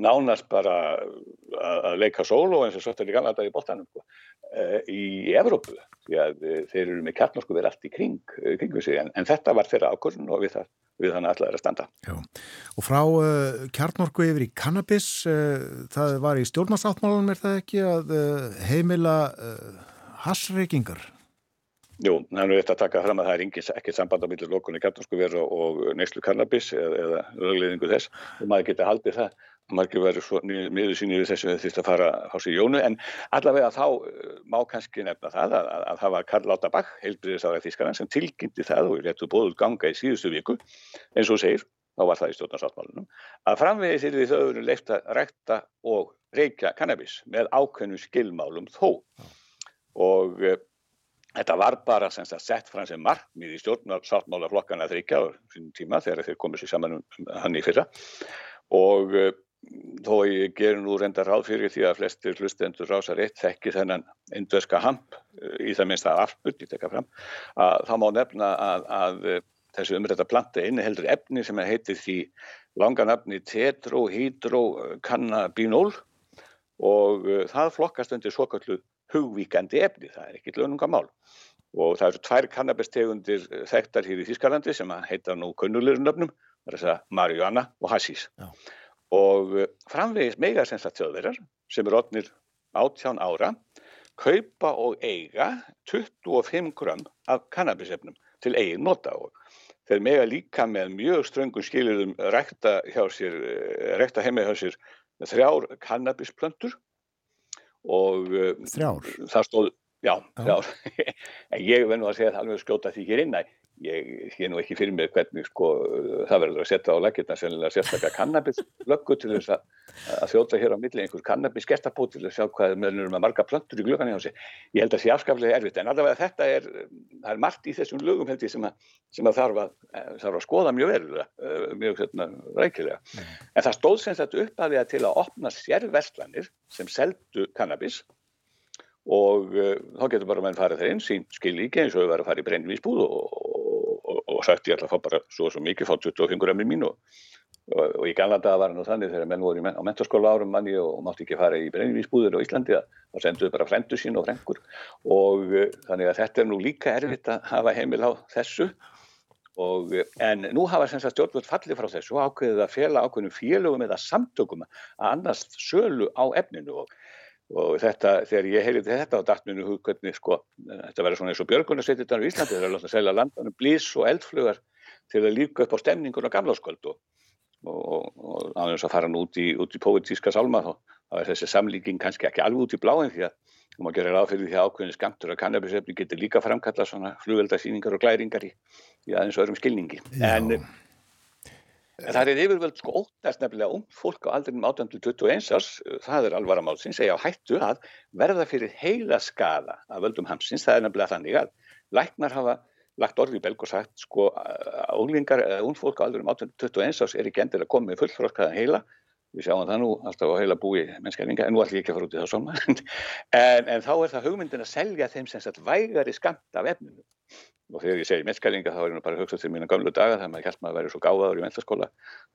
nánast bara að leika solo eins og svo er í gamla dag í bóttanum sko, eh, í Evrópu því að eh, þeir eru með kjarnorku verið allt í kring, kringu sig en, en þetta var þeirra ákvörðun og við, það, við þannig allar er að standa. Já. Og frá uh, kjarnorku yfir í kannabis uh, það var í stjórnarsáttmálunum er það ekki að uh, heimila hassreikingar? Jú, eftir að taka fram að það er ekki samband á millir lokunni kjarnorkuveru og neyslu kannabis eða, lögleðingu þess og maður geti haldið það margir verið svo miður sín yfir þessu að þýst að fara á sig jónu. En allavega þá uh, má kannski nefna það að, að, að það var Karl Lauterbach, heilbriðisáðar þýskarinn sem tilkynnti það og réttu bóðul ganga í síðustu viku. Eins og segir, þá var það í stjórnarsáttmálunum, að framvegis er því þau eru leift að rækta og reykja kannabis með ákveðnum skilmálum þó. Og uh, Þetta var bara sagt, sett fram sem markmið í stjórnarsáttmála flokkana þryggja á tíma þegar þeir komið sér saman um hann í fyrra. Og uh, þó ég ger nú reynda ráð fyrir því að flestir hlustendur rásar eitt þekki þennan indverska hamp eh, í það minnst að arput, ég tekka fram að þá má nefna að, að eh, þessu umrætta planta inni heldur efni sem heitir því langanafni tetrohydrocannabinol og uh, það flokkast undir svokallu hugvíkandi efni, það er ekki lögnungamál og það eru tvær kannabistegundir þekktar hér í Þískalandi sem heita nú kunnulirunöfnum, það er þess að marihuana og hasís. Já og framvegis mega sem er odnir 18 ára kaupa og eiga 25 gram af kannabisefnum til eigin nota og þeir mega líka með mjög ströngum skilirum rekta, sér, eh, rekta heima hjá sér þrjár kannabisplöntur og eh, þrjár? það stóð, já, þrjár. En ég verði nú að segja það alveg skjóta því ekki er innæg ég sé nú ekki fyrir mig hvernig sko það verður að setja á leggirna sennilega sérstaklega kannabislöggu til þess að, að þjóta hér á milli einhver kannabisgestapó til að sjá hvað meðlunum með marga plöntur í glögan hjá sig. Ég held að það sé afskaflega erfitt en allavega þetta er, það er margt í þessum lögum held ég sem að, sem að þarf að, þarf að skoða mjög verulega, eh, mjög hérna, rækilega. Mm. En það stóð sem þetta upp að því að til að opna sérverslanir sem seldu kannabis og uh, þá getur bara menn farið þeir inn, sín skil líka eins og þau verður að fara í brennvísbúð og, og sagt ég ætla að fá bara svo og svo mikið, fá 25 grammi mín og, og, og í ganla daga var það nú þannig þegar menn voru á mentarskóla árum manni og mátti ekki fara í breynivísbúður á Íslandi þá senduðu bara frendu sín og frengur og uh, þannig að þetta er nú líka erfitt að hafa heimil á þessu. Og uh, en nú hafa stjórnvöld fallið frá þessu og ákveðið að fjela ákveðnum félögum eða samtökum að annast sölu á efninu. Og og þetta, þegar ég heyrði þetta á dattminu hug hvernig sko, þetta verður svona eins og björgunarsveitirnar í Íslandi, það er alltaf að selja landanum blís og eldflugar til að líka upp á stemningun og gamláskvöld og, og, og aðeins að fara nú út í, í pólitíska sálma þá, þá er þessi samlíking kannski ekki alveg út í bláin því að þú má gera ráð fyrir því að ákveðin skamtur að kannabisefni getur líka framkalla svona flugveldasýningar og glæringar í, í aðeins öðrum skilningi. Já. En En það er yfirvöld sko óttast nefnilega ung fólk á aldrinum 18-21 árs, það er alvaramálsins, segja á hættu að verða fyrir heila skada af völdum hamsins. Það er nefnilega þannig að læknar hafa lagt orði í belg og sagt sko unglingar eða ung fólk á aldrinum 18-21 árs er ekki endur að koma með fullfróskaðan heila. Við sjáum það nú alltaf á heila búi mennskæringa, en nú ætlum ég ekki að fara út í það svona. en, en þá er það hugmyndin að selja þeim sem sagt vægari skamt af efninu og þegar ég segi mennskælinga þá er ég bara að hugsa til mína gamlu daga þegar maður held maður að vera svo gáðaður í mennstaskóla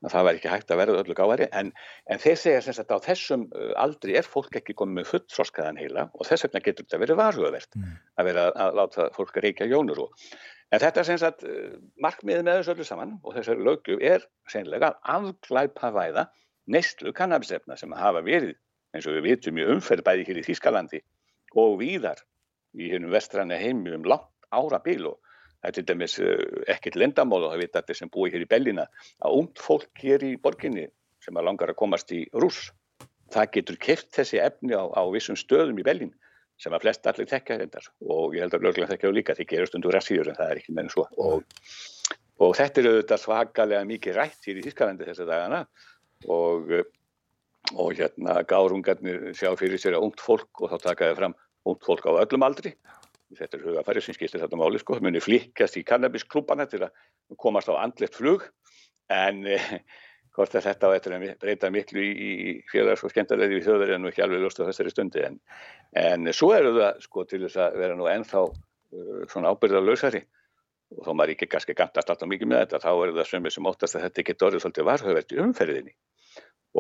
að það væri ekki hægt að verða öllu gáðari en, en þeir segja sem sagt á þessum aldri er fólk ekki komið með full þroskaðan heila og þess vegna getur þetta verið varhugavert mm. að vera að láta fólk reykja jónur og en þetta er sem sagt markmiðið með þessu öllu saman og þessari lögju er sennilega að afglæpa væða neistlu kannabisefna sem hafa verið eins og við vitum í umferð bæði hér í Þískalandi og víðar í hennum vestranna heimi um langt ára bíl og það er til dæmis ekkert lendamál og það veit allir sem búi hér í Bellina að ungt fólk hér í borginni sem er langar að komast í rús það getur keft þessi efni á, á vissum stöðum í Bellin sem að flest allir tekja hendar og ég held að löglega tekja á líka því gerur stundu rassíður en það er ekki meðan svo. Og, og þetta er auðvitað svakalega mikið rætt hér í Þískalandi þessa dagana. Og, og hérna gárungarnir sjá fyrir sér að ungt fólk og þá takaði fram ungt fólk á öllum aldri þetta er hugafæri sem skiptir þetta máli sko, muni flikkast í kannabisklúbana til að komast á andlegt flug. En eh, hvort að þetta á að breyta miklu í, í félags- og skemmtarleði við þjóður er nú ekki alveg ljóst á þessari stundi en, en svo eru það sko til þess að vera nú ennþá uh, svona ábyrðarlausari og þó maður ekki kannski gantast alltaf mikið með þetta þá eru það sömur sem óttast að þetta getur orðið svolítið varhauðvert í umferðinni.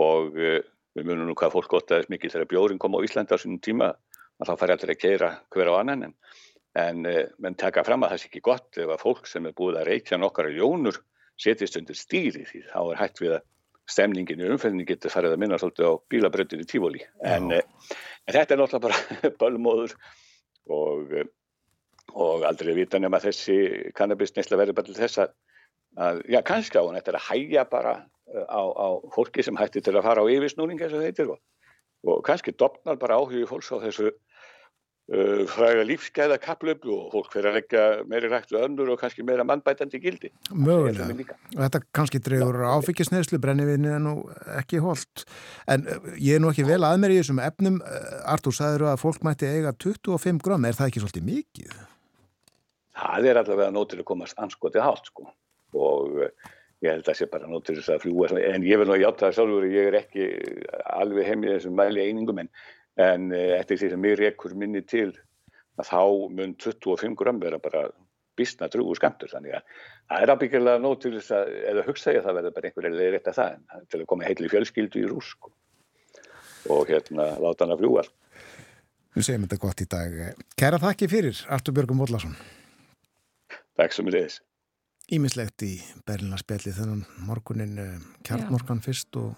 Og uh, við munum nú hvað fólk óttaðist mikið þegar bjórin kom á Íslanda á sínum tíma að þá fari allir að keira hver á annan en, en uh, menn taka fram að það sé ekki gott ef að fólk sem er búið að reykja nokkara jónur setjast undir stýri því þá er hægt við að stemningin í umferðinni getur farið að minna svolítið á bílabröndin í tífóli en, uh, en þetta er náttúrulega bara bölmóður og, og aldrei vita nema þessi kannabisnesla verður bara til þess að, að já kannski á hann þetta er að hægja bara á, á fólki sem hætti til að fara á yfirsnúning eins og þetta og, og kannski dopnar bara áhugi fólks á þessu uh, fræga lífsgæða kaplöpu og fólk fyrir að leggja meiri rægt við önnur og kannski meira mannbætandi gildi. Mögulega. Þetta kannski drefur áfengisneislu, brennivinni er nú ekki holdt. En uh, ég er nú ekki vel að mér í þessum efnum. Artúr, sagður að fólk mætti eiga 25 gram. Er það ekki svolítið mikið? Það er allavega nótur að komast anskotið hátt sko og ég held að það sé bara nótur þess að fljúa en ég vil nú hjáta það sjálfur ég er ekki alveg heim í þessum mæli einingum en, en eftir því sem mér ekkur minni til að þá mun 25 gram vera bara bísna trúu skamtur þannig að það er ábyggilega nótur þess að eða hugsa ég að það verður bara einhverja rétt að það en til að koma heitli fjölskyldu í rús sko. og hérna láta hann að fljúa Við segjum þetta gott í dag. Kæra þakki fyrir Artur Björgum Vóllarsson Takk sem er þess Ímislegt í Berlinarspjalli þennan morgunin kjartmorgan fyrst og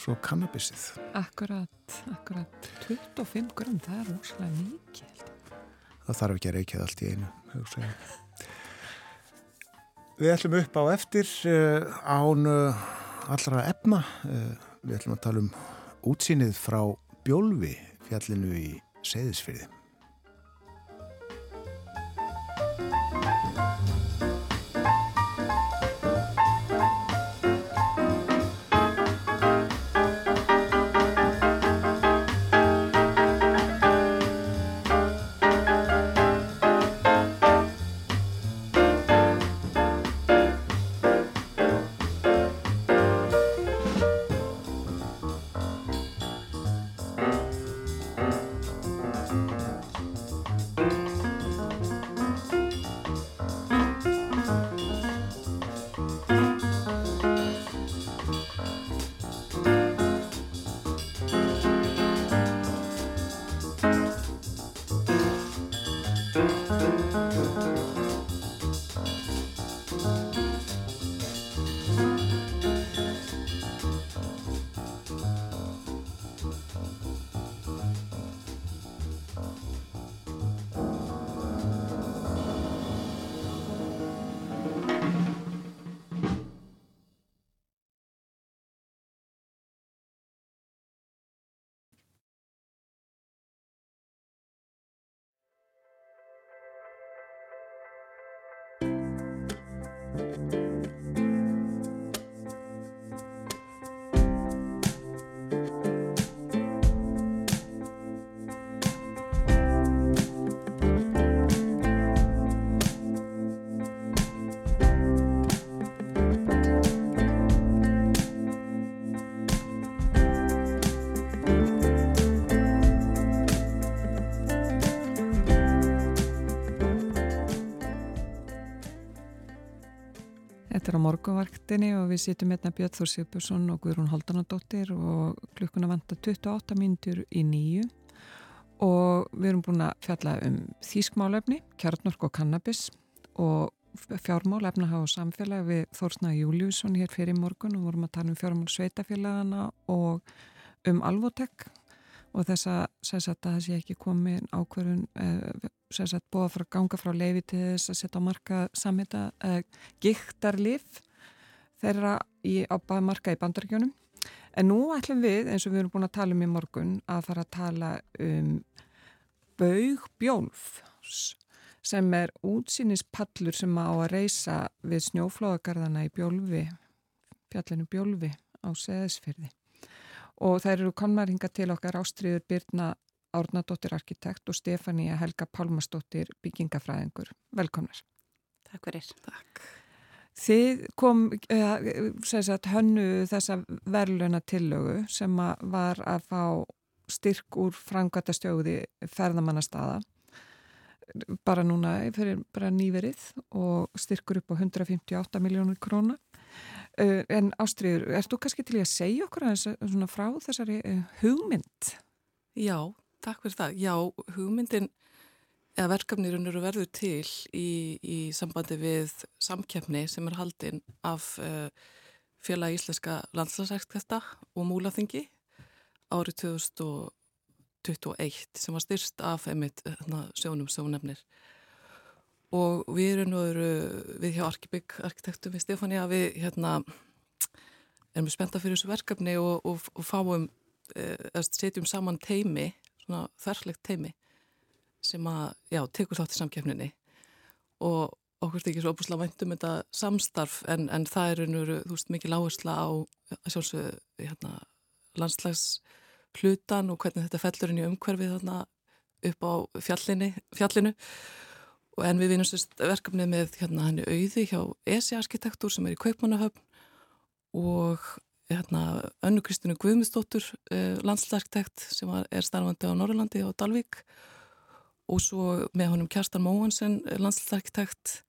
svo kannabisið. Akkurat, akkurat. 25 gram, það er óslega mikið. Það þarf ekki að reykjað allt í einu. Við ætlum upp á eftir án allra efna. Við ætlum að tala um útsýnið frá Bjólfi fjallinu í Seyðisfyrði. Morgunvarktinni og við sittum hérna Björn Þór Sigurbjörnsson og Guðrún Haldanadóttir og klukkuna vanta 28 mínutur í nýju og við erum búin að fjalla um þýskmálefni, kjarnork og kannabis og fjármál, efnahag og samfélag við Þórsnaði Júliusson hér fyrir morgun og vorum að tala um fjármál sveitafélagana og um Alvotek og þess að það sé ekki komið ákverðun þess að búa frá ganga frá leifi til þess að setja á marka samhita uh, gíktarlif þeirra í, á marka í bandaríkjónum en nú ætlum við, eins og við erum búin að tala um í morgun, að fara að tala um baugbjólf sem er útsýnispallur sem á að reysa við snjóflóðagarðana í bjólfi fjallinu bjólfi á seðisfyrði og þær eru konmaringa til okkar ástriður Byrna Árnadóttir arkitekt og Stefania Helga Pálmasdóttir byggingafræðingur. Velkomnar. Takk fyrir. Takk. Þið kom sagt, hönnu þessa verðluna tillögu sem var að fá styrk úr frangata-stjóði ferðamannastaða bara núna fyrir bara nýverið og styrkur upp á 158 miljónur króna en Ástriður, erst þú kannski til að segja okkur aðeins frá þessari hugmynd? Já, takk fyrir það. Já, hugmyndin eða verkefnirinn eru verður til í, í sambandi við samkjæfni sem er haldinn af uh, félag íslenska landslagsæktkvæsta og múlaþingi árið 2021 sem var styrst af einmitt hérna, sjónum sjónefnir og við erum nú við hjá Arkibygg arkitektum við Stefania við hérna erum við spenta fyrir þessu verkefni og, og, og fáum eða setjum saman teimi svona þerflegt teimi sem að, já, tekur þátt í samkjöfninni og okkur er ekki svo opuslega væntum þetta samstarf en, en það er einhverju, þú veist, mikið láhersla á sjálfsög, hérna, landslags hlutan og hvernig þetta fellur inn í umhverfið þarna upp á fjallinu, fjallinu. Og en við vinum verkefnið með hérna henni auði hjá ESI arkitektur sem er í Kaupmannahöfn og hérna, önnu Kristinu Guðmundsdóttur eh, landslarkitekt sem er starfandi á Norrlandi og Dalvík og svo með honum Kjarstan Móhansen eh, landslarkitekt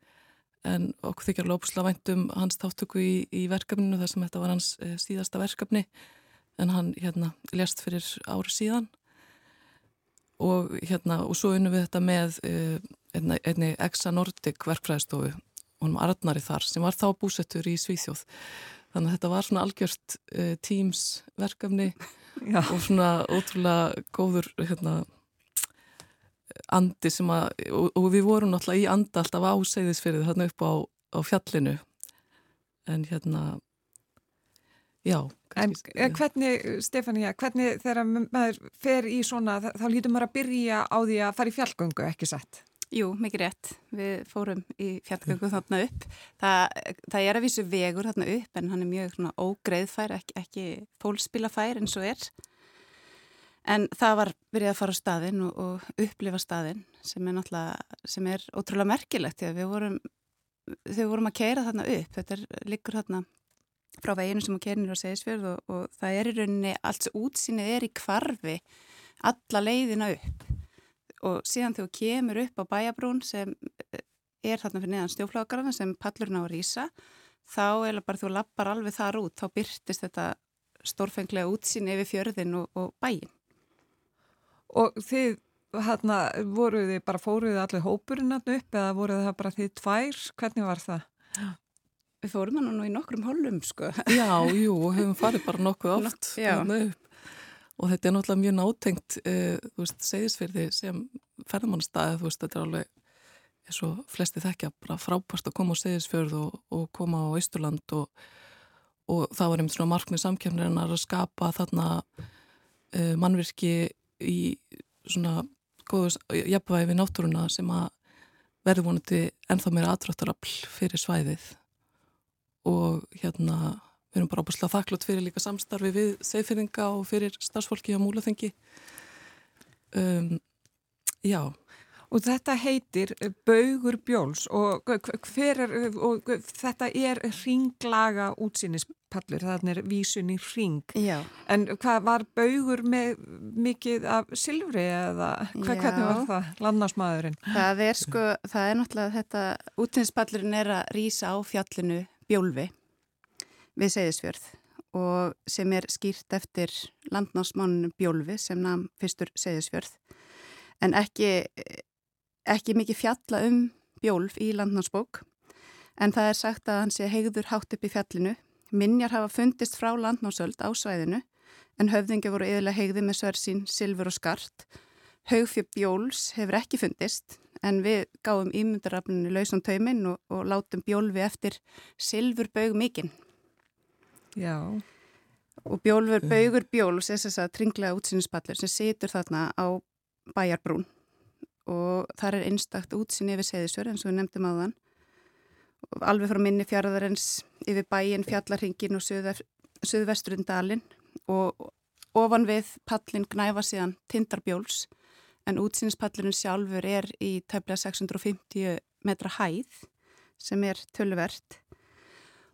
en okkur þykjar lópusla væntum hans þáttöku í, í verkefninu þar sem þetta var hans eh, síðasta verkefni. En hann hérna lérst fyrir ári síðan. Og hérna og svo unnum við þetta með eh, einni, einni Exa Nordic verkfræðistofu honum Arnari þar sem var þá búsettur í Svíþjóð. Þannig að þetta var svona algjört teams verkefni Já. og svona ótrúlega góður hérna, andi sem að og, og við vorum náttúrulega í anda alltaf á segðisferðið þarna upp á, á fjallinu en hérna Já. En hvernig, Stefania, hvernig þegar maður fer í svona, þá lítur maður að byrja á því að fara í fjallgöngu, ekki sett? Jú, mikið rétt. Við fórum í fjallgöngu þarna upp. Það, það er að vísu vegur þarna upp en hann er mjög svona, ógreðfær, ekki, ekki fólkspilafær eins og er. En það var byrjað að fara á staðin og, og upplifa staðin sem er náttúrulega, sem er ótrúlega merkilegt að við vorum, þegar við vorum að keira þarna upp, þetta er, liggur þarna frá veginu sem að keirinir á segisfjörð og, og það er í rauninni, allt útsýnið er í kvarfi alla leiðina upp. Og síðan þegar þú kemur upp á bæjabrún sem eh, er þarna fyrir neðan stjóflagarðan sem pallurinn á að rýsa þá er bara þú lappar alveg þar út þá byrtist þetta stórfenglega útsýni yfir fjörðin og, og bæin Og þið hérna voruð þið bara fóruð allir hópurinn upp eða voruð það bara þið tvær? Hvernig var það? Við fórum hann nú í nokkrum holum sko. Já, jú, hefum farið bara nokkuð oft Já. og þetta er náttúrulega mjög nátengt uh, þú veist, segðisverði sem ferðamannstæði, þú veist, þetta er alveg eins og flesti þekkja, bara frábært að koma á segðisfjörð og, og koma á Ísturland og, og það var einmitt svona markmið samkjöfnirinn að skapa þarna uh, mannvirki í svona góðu jafnvægi við náttúruna sem að verði vonandi ennþá meira aðtráttarafl fyrir svæðið og hérna Við erum bara ábúrslega þakklátt fyrir líka samstarfi við segfinninga og fyrir starfsfólki á múlaþengi. Um, já. Og þetta heitir Baugur Bjóls og, er, og þetta er ringlaga útsýnispallur, þannig er vísun í ring. Já. En hvað var Baugur með mikið af silfri eða hvað, hvernig var það, landnásmaðurinn? Það er sko, það er náttúrulega þetta, útsýnispallurinn er að rýsa á fjallinu Bjólfi við Seyðisfjörð og sem er skýrt eftir landnámsmánunum Bjólfi sem namn fyrstur Seyðisfjörð en ekki, ekki mikið fjalla um Bjólf í landnámsbók en það er sagt að hann sé hegður hátt upp í fjallinu. Minjar hafa fundist frá landnámsöld á svæðinu en höfðingi voru yfirlega hegði með sversin, silfur og skart. Haugfjöp Bjóls hefur ekki fundist en við gáum ímyndarafninu lausan tauminn og, og látum Bjólfi eftir silfurbaug mikinn. Já. Og Bjólfur, baugur Bjóls er þess að tringlega útsýninspallur sem situr þarna á bæjarbrún og þar er einstakt útsýni yfir seðisver eins og við nefndum á þann alveg frá minni fjaraðarins yfir bæin, fjallarhingin og söðvesturinn dalin og ofan við pallin gnæfa síðan Tindarbjóls en útsýnispallurinn sjálfur er í tæmlega 650 metra hæð sem er tölvert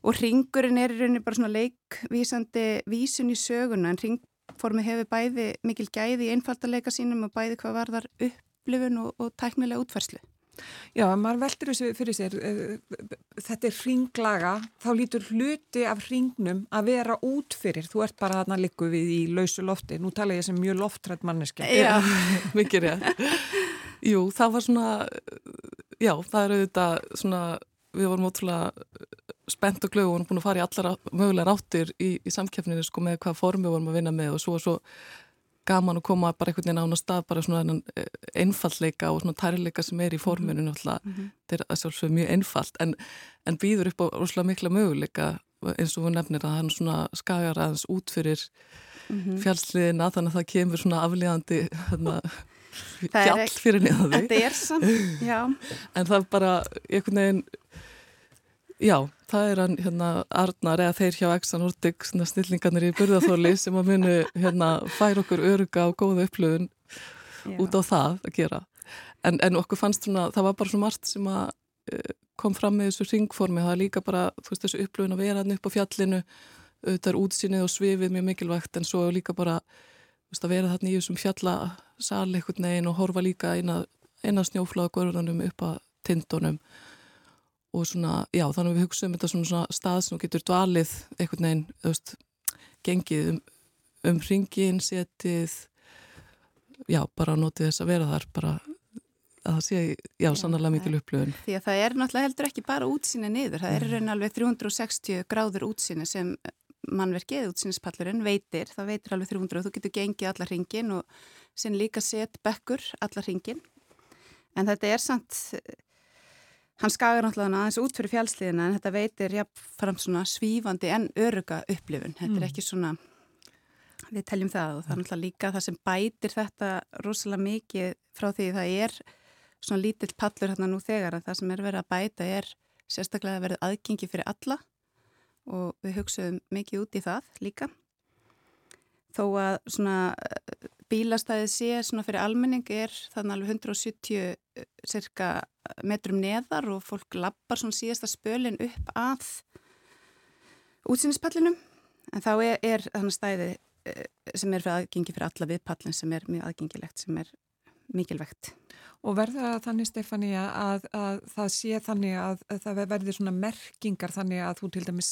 og ringurinn er í rauninni bara svona leikvísandi vísun í söguna en ringformi hefur bæði mikil gæði í einfaldarleika sínum og bæði hvað varðar upplifun og, og tæknilega útferðslu. Já, maður veldur þessu fyrir sér, eh, þetta er ringlaga, þá lítur hluti af ringnum að vera út fyrir, þú ert bara þarna líku við í lausu lofti, nú tala ég sem mjög loftrætt manneski. Já, mikið rétt. Jú, það var svona, já, það er auðvitað svona, við vorum ótrúlega spennt og glög og vorum búin að fara í allara mögulega ráttir í, í samkjöfninu sko með hvað formi vorum að vinna með og svo og svo gaman að koma bara einhvern veginn án á stað bara svona eh, einfallleika og svona tærleika sem er í forminu mhm. náttúrulega mm -hmm. þetta er sjálfsög mjög einfalt en, en býður upp á rosalega mikla möguleika eins og við nefnir að er svona skagar aðeins út fyrir mm -hmm. fjallsliðina þannig að það kemur svona aflíðandi hérna, fjall fyrir niður því er En það er bara einhvern veginn Já, það er hann hérna Arnar eða þeir hjá Exxon Nordic snillingarnir í burðaþóli sem að munu hérna fær okkur öruga og góða upplöfun út á það að gera. En, en okkur fannst svona, það var bara svo margt sem að uh, kom fram með þessu ringformi, það er líka bara þú veist þessu upplöfun að vera hann upp á fjallinu auðvitað er útsinnið og svifið mjög mikilvægt en svo líka bara veist, að vera þarna í þessum fjallasal eitthvað negin og horfa líka eina, eina snjóflagagörðunum upp að tindunum og svona, já, þannig að við hugsaum þetta svona, svona stað sem getur dvalið einhvern veginn, þú veist, gengið um, um ringin, setið já, bara notið þess að vera þar, bara að það sé, já, sannarlega mikil upplöfun Því að það er náttúrulega heldur ekki bara útsýni niður, það er mm. raun alveg 360 gráður útsýni sem mannverkið, útsýnispallurinn, veitir. Það veitir alveg 300 og þú getur gengið allar ringin og sinn líka set bekkur allar ringin en þetta er samt Hann skagar náttúrulega aðeins út fyrir fjálsliðina en þetta veitir jáfnfram svona svífandi en öruga upplifun. Þetta mm. er ekki svona, við teljum það og það er náttúrulega líka það sem bætir þetta rosalega mikið frá því það er svona lítill pallur hérna nú þegar að það sem er verið að bæta er sérstaklega verið aðgengi fyrir alla og við hugsaðum mikið út í það líka. Þó að svona bílastæðið sé svona fyrir almenning er þannig alveg 170 eh, cirka metrum neðar og fólk lappar svona síðasta spölin upp að útsýnispallinum en þá er, er þannig stæði eh, sem er fyrir aðgengi fyrir alla við pallin sem er mjög aðgengilegt, sem er mikilvægt. Og verður þannig, Stefani, að, að það sé þannig að, að það verður svona merkingar þannig að þú til dæmis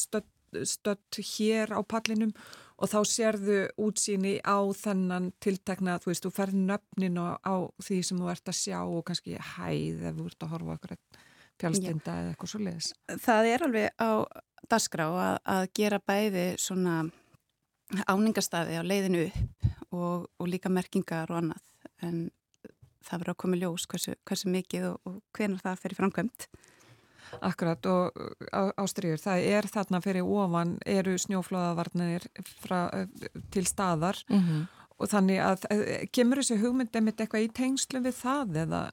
stödd, stödd hér á pallinum og þá sérðu útsýni á þennan tiltakna, þú veist, þú ferð nöfnin á, á því sem þú ert að sjá og kannski hæð ef þú ert að horfa okkur fjálstinda eða eitthvað svo leiðis. Það er alveg á dasgrá að, að gera bæði svona áningarstaði á leiðinu upp og, og líka merkingar og annað en það verður að koma ljós hversu, hversu mikið og, og hvenar það fyrir framkvæmt. Akkurat og ástriður, það er þarna fyrir ofan eru snjóflóðavarnir til staðar mm -hmm. og þannig að kemur þessi hugmynd einmitt eitthvað í tengslu við það eða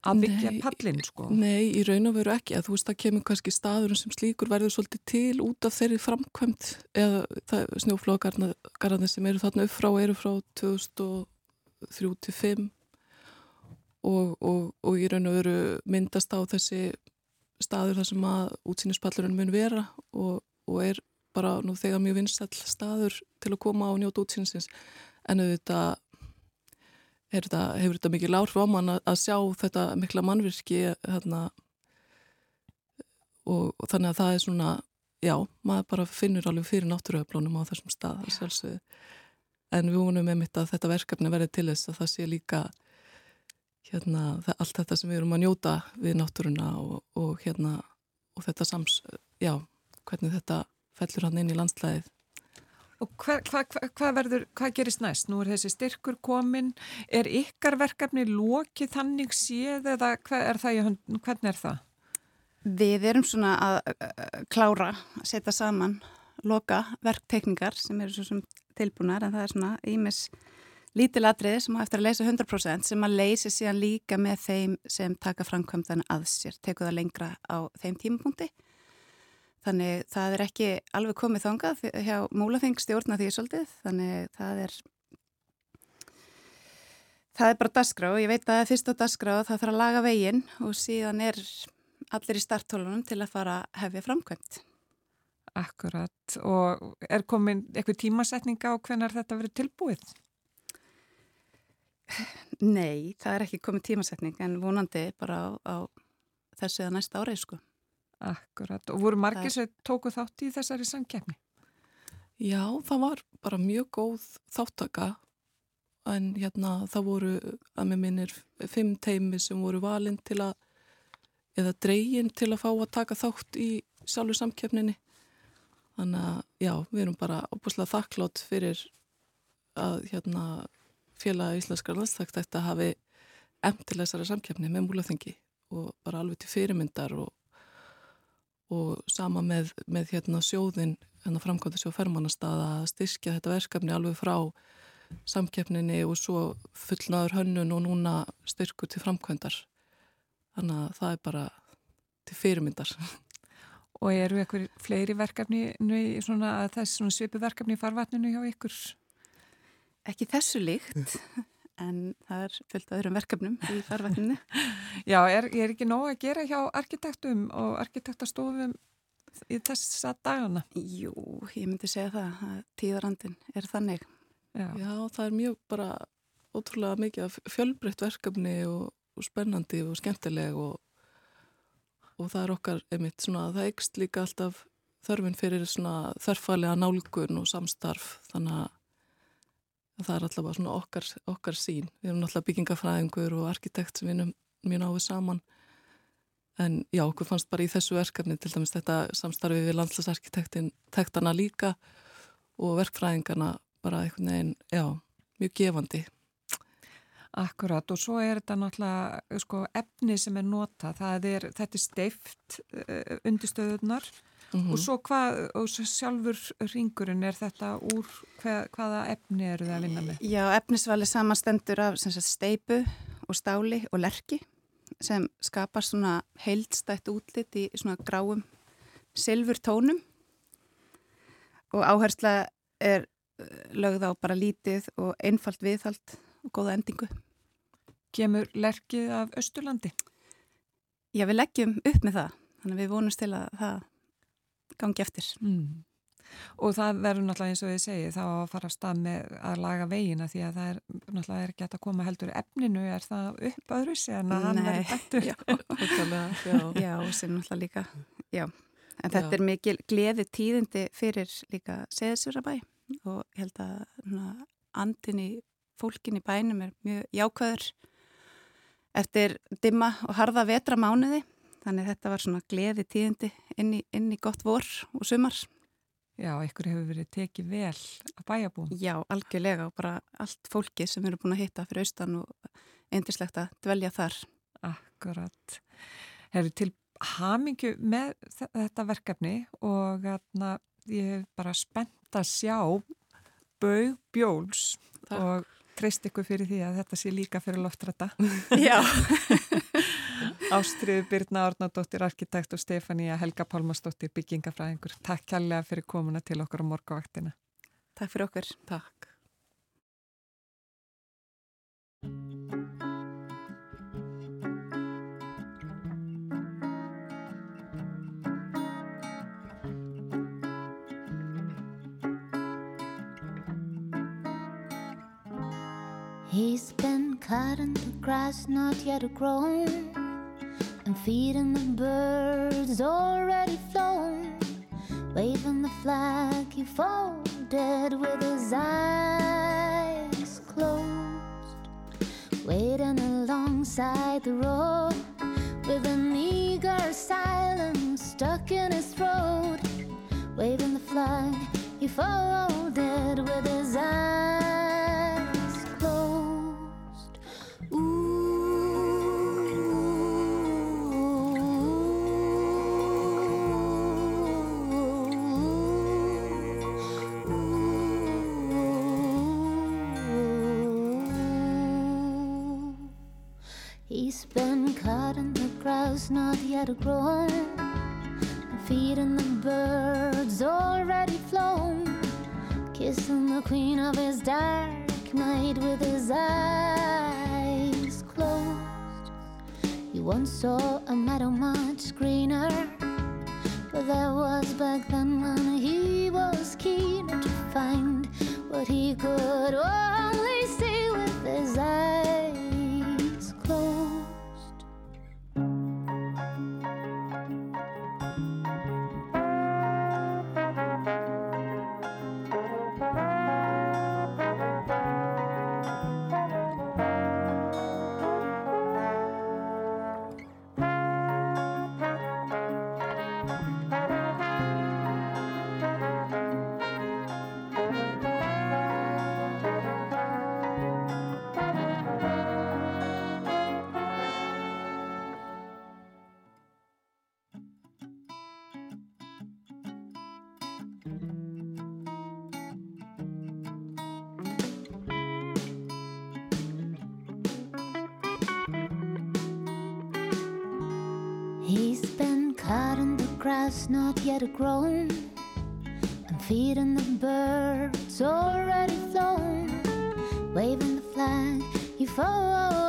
að byggja nei, pallin sko? Nei, í raun og veru ekki að þú veist að kemur kannski staður sem slíkur verður svolítið til út af þeirri framkvæmt eða snjóflóðagarnir sem eru þarna upp frá eru frá 2003-2005 og, og, og í raun og veru myndast á þessi staður þar sem að útsýnispallurinn mun vera og, og er bara nú þegar mjög vinsall staður til að koma á njóta útsýnisins. En auðvitað þetta, hefur þetta mikið lárf á mann að, að sjá þetta mikla mannvirki hérna, og, og þannig að það er svona, já, maður bara finnur alveg fyrir náttúruöflunum á þessum stað en við vonum með mitt að þetta verkefni verði til þess að það sé líka hérna, allt þetta sem við erum að njóta við náttúruna og, og hérna og þetta sams, já, hvernig þetta fellur hann inn í landslæðið Og hvað hva, hva, hva gerist næst? Nú er þessi styrkur komin, er ykkar verkefni lokið þannig séð eða er það, hvernig er það? Við erum svona að klára, að setja saman loka verktekningar sem eru svo sem tilbúnar en það er svona ímis lítilatriði sem á eftir að leysa 100% sem að leysi síðan líka með þeim sem taka framkvæmdan að sér, teku það lengra á þeim tímapunkti. Þannig það er ekki alveg komið þangað hjá múlaþing stjórna því svolítið, þannig það er það er bara dasgrá ég veit að það er fyrst á dasgrá og það þarf að laga veginn og síðan er allir í starttólunum til að fara að hefja framkvæmt. Akkurat og er komin eitthvað tímasetninga á hvernig þetta verið tilbúið? Nei, það er ekki komið tímasetning en vonandi bara á, á þessu eða næsta árið sko. Akkurat, og voru margir sem tóku þátt í þessari sangkjafni? Já, það var bara mjög góð þáttaka en hérna það voru að með minnir fimm teimi sem voru valinn til að eða dreygin til að fá að taka þátt í sjálfur samkjöfninni þannig að já, við erum bara óbúslega þakklátt fyrir að hérna félag íslenskar landstækt þetta hafi emtileg þessari samkjöfni með múlaþengi og bara alveg til fyrirmyndar og og sama með, með hérna sjóðin hérna framkvæmda sjóð fermannastað að styrkja þetta verkefni alveg frá samkeppninni og svo fullnaður hönnun og núna styrkur til framkvæmdar þannig að það er bara til fyrirmyndar Og eru eitthvað fleiri verkefni svona, þess svipu verkefni í farvatninu hjá ykkur? Ekki þessu líkt en það er fullt öðrum verkefnum í farvættinu. Já, er, er ekki nóg að gera hjá arkitektum og arkitektastofum í þessa dagana? Jú, ég myndi segja það að tíðarandin er þannig. Já, Já það er mjög bara ótrúlega mikið fjölbreytt verkefni og, og spennandi og skemmtileg og, og það er okkar einmitt svona að það ekst líka alltaf þörfin fyrir svona þörfælega nálgun og samstarf þannig að það er alltaf svona okkar, okkar sín við erum alltaf byggingafræðingur og arkitekt sem við erum mjög náðu saman. En já, okkur fannst bara í þessu verkefni til dæmis þetta samstarfi við landslagsarkitektana líka og verkfræðingarna bara einhvern veginn, já, mjög gefandi. Akkurat og svo er þetta náttúrulega sko, efni sem er nota, er, þetta er steift uh, undirstöðunar Mm -hmm. Og svo hvað, og sjálfur ringurinn, er þetta úr hvað, hvaða efni eru það að vinna með? Já, efnisvali samanstendur af sagt, steipu og stáli og lerki sem skapar svona heildstætt útlitt í svona gráum silfur tónum og áhersla er eh, lögð á bara lítið og einfalt viðhald og góða endingu. Kemur lerkið af Östurlandi? Já, við leggjum upp með það, þannig að við vonumst til að það gangi eftir. Mm. Og það verður náttúrulega eins og ég segi þá að fara að stað með að laga vegina því að það er náttúrulega er ekki að koma heldur efninu, er það upp öðru sen að hann verður betur? Já, já, já, sem náttúrulega líka, já. En þetta já. er mikil gleði tíðindi fyrir líka seðsurabæ og ég held að andin í fólkin í bænum er mjög jákvæður eftir dimma og harða vetra mánuði Þannig þetta var svona gleði tíðindi inn í, inn í gott vor og sumar. Já, ykkur hefur verið tekið vel að bæjabúin. Já, algjörlega og bara allt fólki sem eru búin að hitta fyrir austan og eindislegt að dvelja þar. Akkurat. Hefur til hamingju með þetta verkefni og atna, ég hef bara spennt að sjá Bög Bjóls Takk. og treyst ykkur fyrir því að þetta sé líka fyrir loftrætta. Já. Ástriðu Birna Árnardóttir, arkitekt og Stefania Helga Pálmarsdóttir, byggingafræðingur. Takk kærlega fyrir komuna til okkur á morgavaktina. Takk fyrir okkur. Takk. He's been cutting the grass not yet grown and feeding the birds already flown, waving the flag he folded with his eyes closed, waiting alongside the road with an eager silence stuck in his throat, waving the flag he folded with his eyes not yet grown, feeding the birds already flown, kissing the queen of his dark night with his eyes closed. You once saw a meadow much greener, but that was back then when he was keen to find what he could only yet grown and feeding the birds already flown, waving the flag. You folded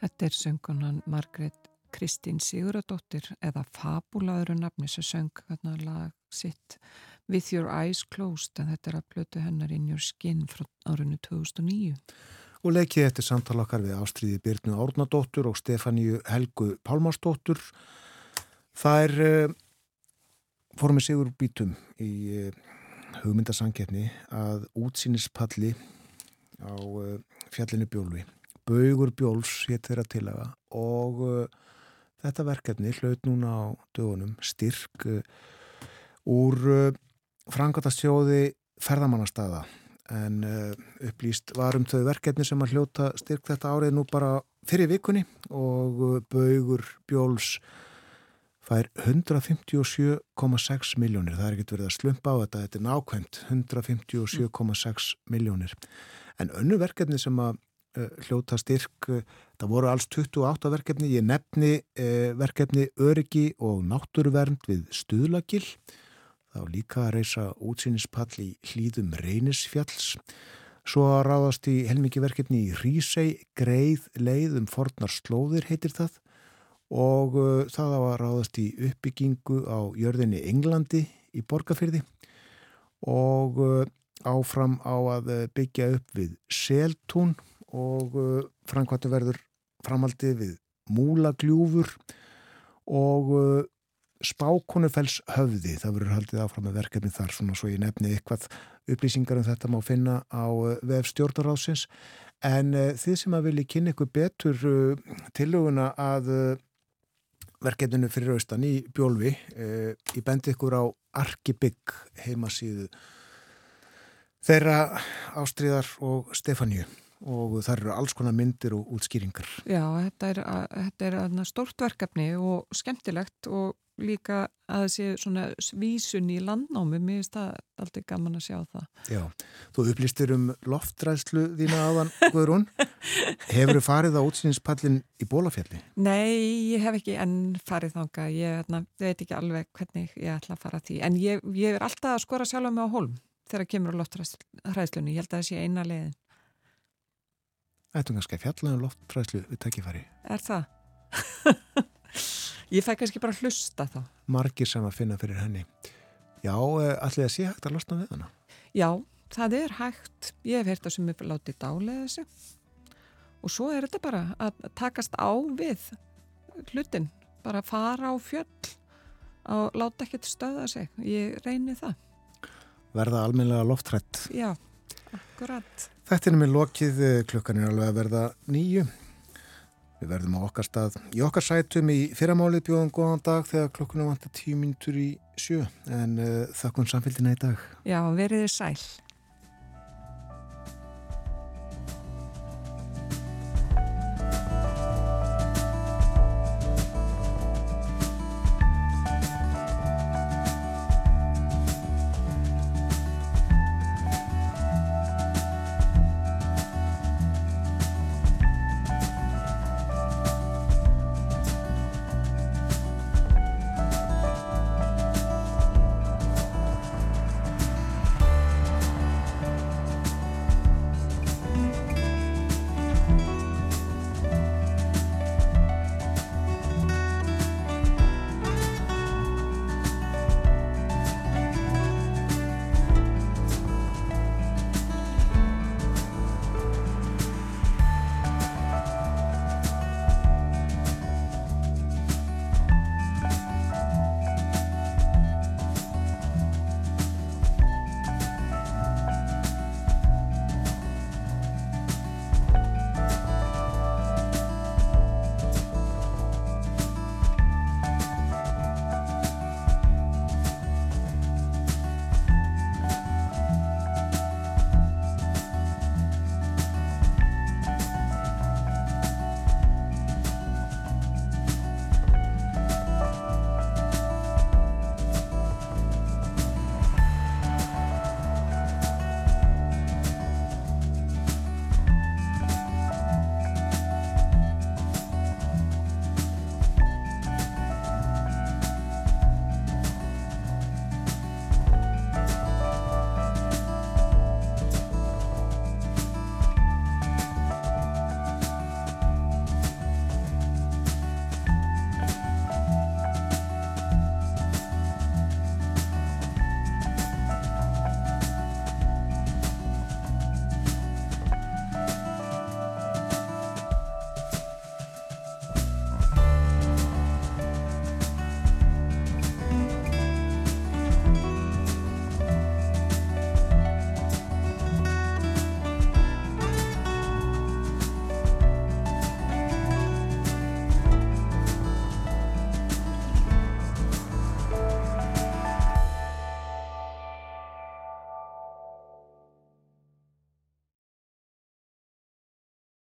Þetta er söngunan Margrét Kristín Siguradóttir eða Fabulaður nafni sem söng hérna lag sitt With Your Eyes Closed en þetta er að blötu hennar In Your Skin frá árinu 2009. Og leikið eftir samtal okkar við Ástríði Byrnu Árnadóttur og Stefáníu Helgu Pálmarsdóttur. Það er uh, fórum við sigur bítum í uh, hugmyndasangetni að útsýnispalli á uh, fjallinu Bjólfi. Baugur Bjóls hétt þeirra tilaga og uh, þetta verkefni hlaut núna á dögunum styrk uh, úr uh, frangatastjóði ferðamannastaða en uh, upplýst varum þau verkefni sem að hljóta styrk þetta árið nú bara fyrir vikunni og uh, Baugur Bjóls fær 157,6 miljónir. Það er ekkert verið að slumpa á þetta, þetta er nákvæmt 157,6 miljónir. En önnu verkefni sem að hljóta styrk, uh, það voru alls 28 verkefni, ég nefni uh, verkefni Öryggi og Náttúruvernd við Stuðlagil, þá líka að reysa útsýnispall í hlýðum Reynisfjalls, svo að ráðast í helmiki verkefni í Rísei, Greið, Leið um Fornar Slóðir heitir það, og það að ráðast í uppbyggingu á jörðinni Englandi í Borgafyrði og áfram á að byggja upp við Seltún og uh, framkvæmtu verður framhaldið við Múlagljúfur og uh, Spákonufells höfði, það verður haldið áfram með verkefni þar svona svo ég nefni eitthvað upplýsingar um þetta má finna á uh, vef stjórnaráðsins en þið sem að vilji kynna ykkur betur tillöguna að verkefninu fyrir austan í Bjólfi. Ég bendi ykkur á Arkibygg heimasíðu þeirra Ástríðar og Stefáníu og það eru alls konar myndir og útskýringar. Já, þetta er, þetta er stort verkefni og skemmtilegt og líka að það sé svona vísun í landnámi, mér finnst það alltaf gaman að sjá það. Já, þú upplýstir um loftræðslu þína aðan, Guðrún. Hefur þú farið á útsýninspallin í bólafjalli? Nei, ég hef ekki enn farið þánga, ég na, veit ekki alveg hvernig ég ætla að fara því, en ég, ég er alltaf að skora sjálf með á hólm þegar kemur á loftræðslunni, ég held að það sé eina leiðin. Ættum kannski að fjalla um loftræðslu við takkifæri. Er það? ég fæ kannski bara hlusta þá. Margir sem að finna fyrir henni. Já, eh, allir að sé hægt að losna við hana? Já, það er hægt. Ég hef heyrt það sem er látið dálega þessu. Og svo er þetta bara að takast á við hlutin. Bara fara á fjöll og láta ekkert stöða sig. Ég reyni það. Verða almenlega loftrætt. Já, akkurat. Þetta er með lokið, eh, klukkan er alveg að verða nýju. Við verðum á okkar stað í okkar sætum í fyrramálið bjóðan góðan dag þegar klukkunum vantar tíu mínutur í sjö en uh, þakkum samfélgina í dag. Já, veriði sæl.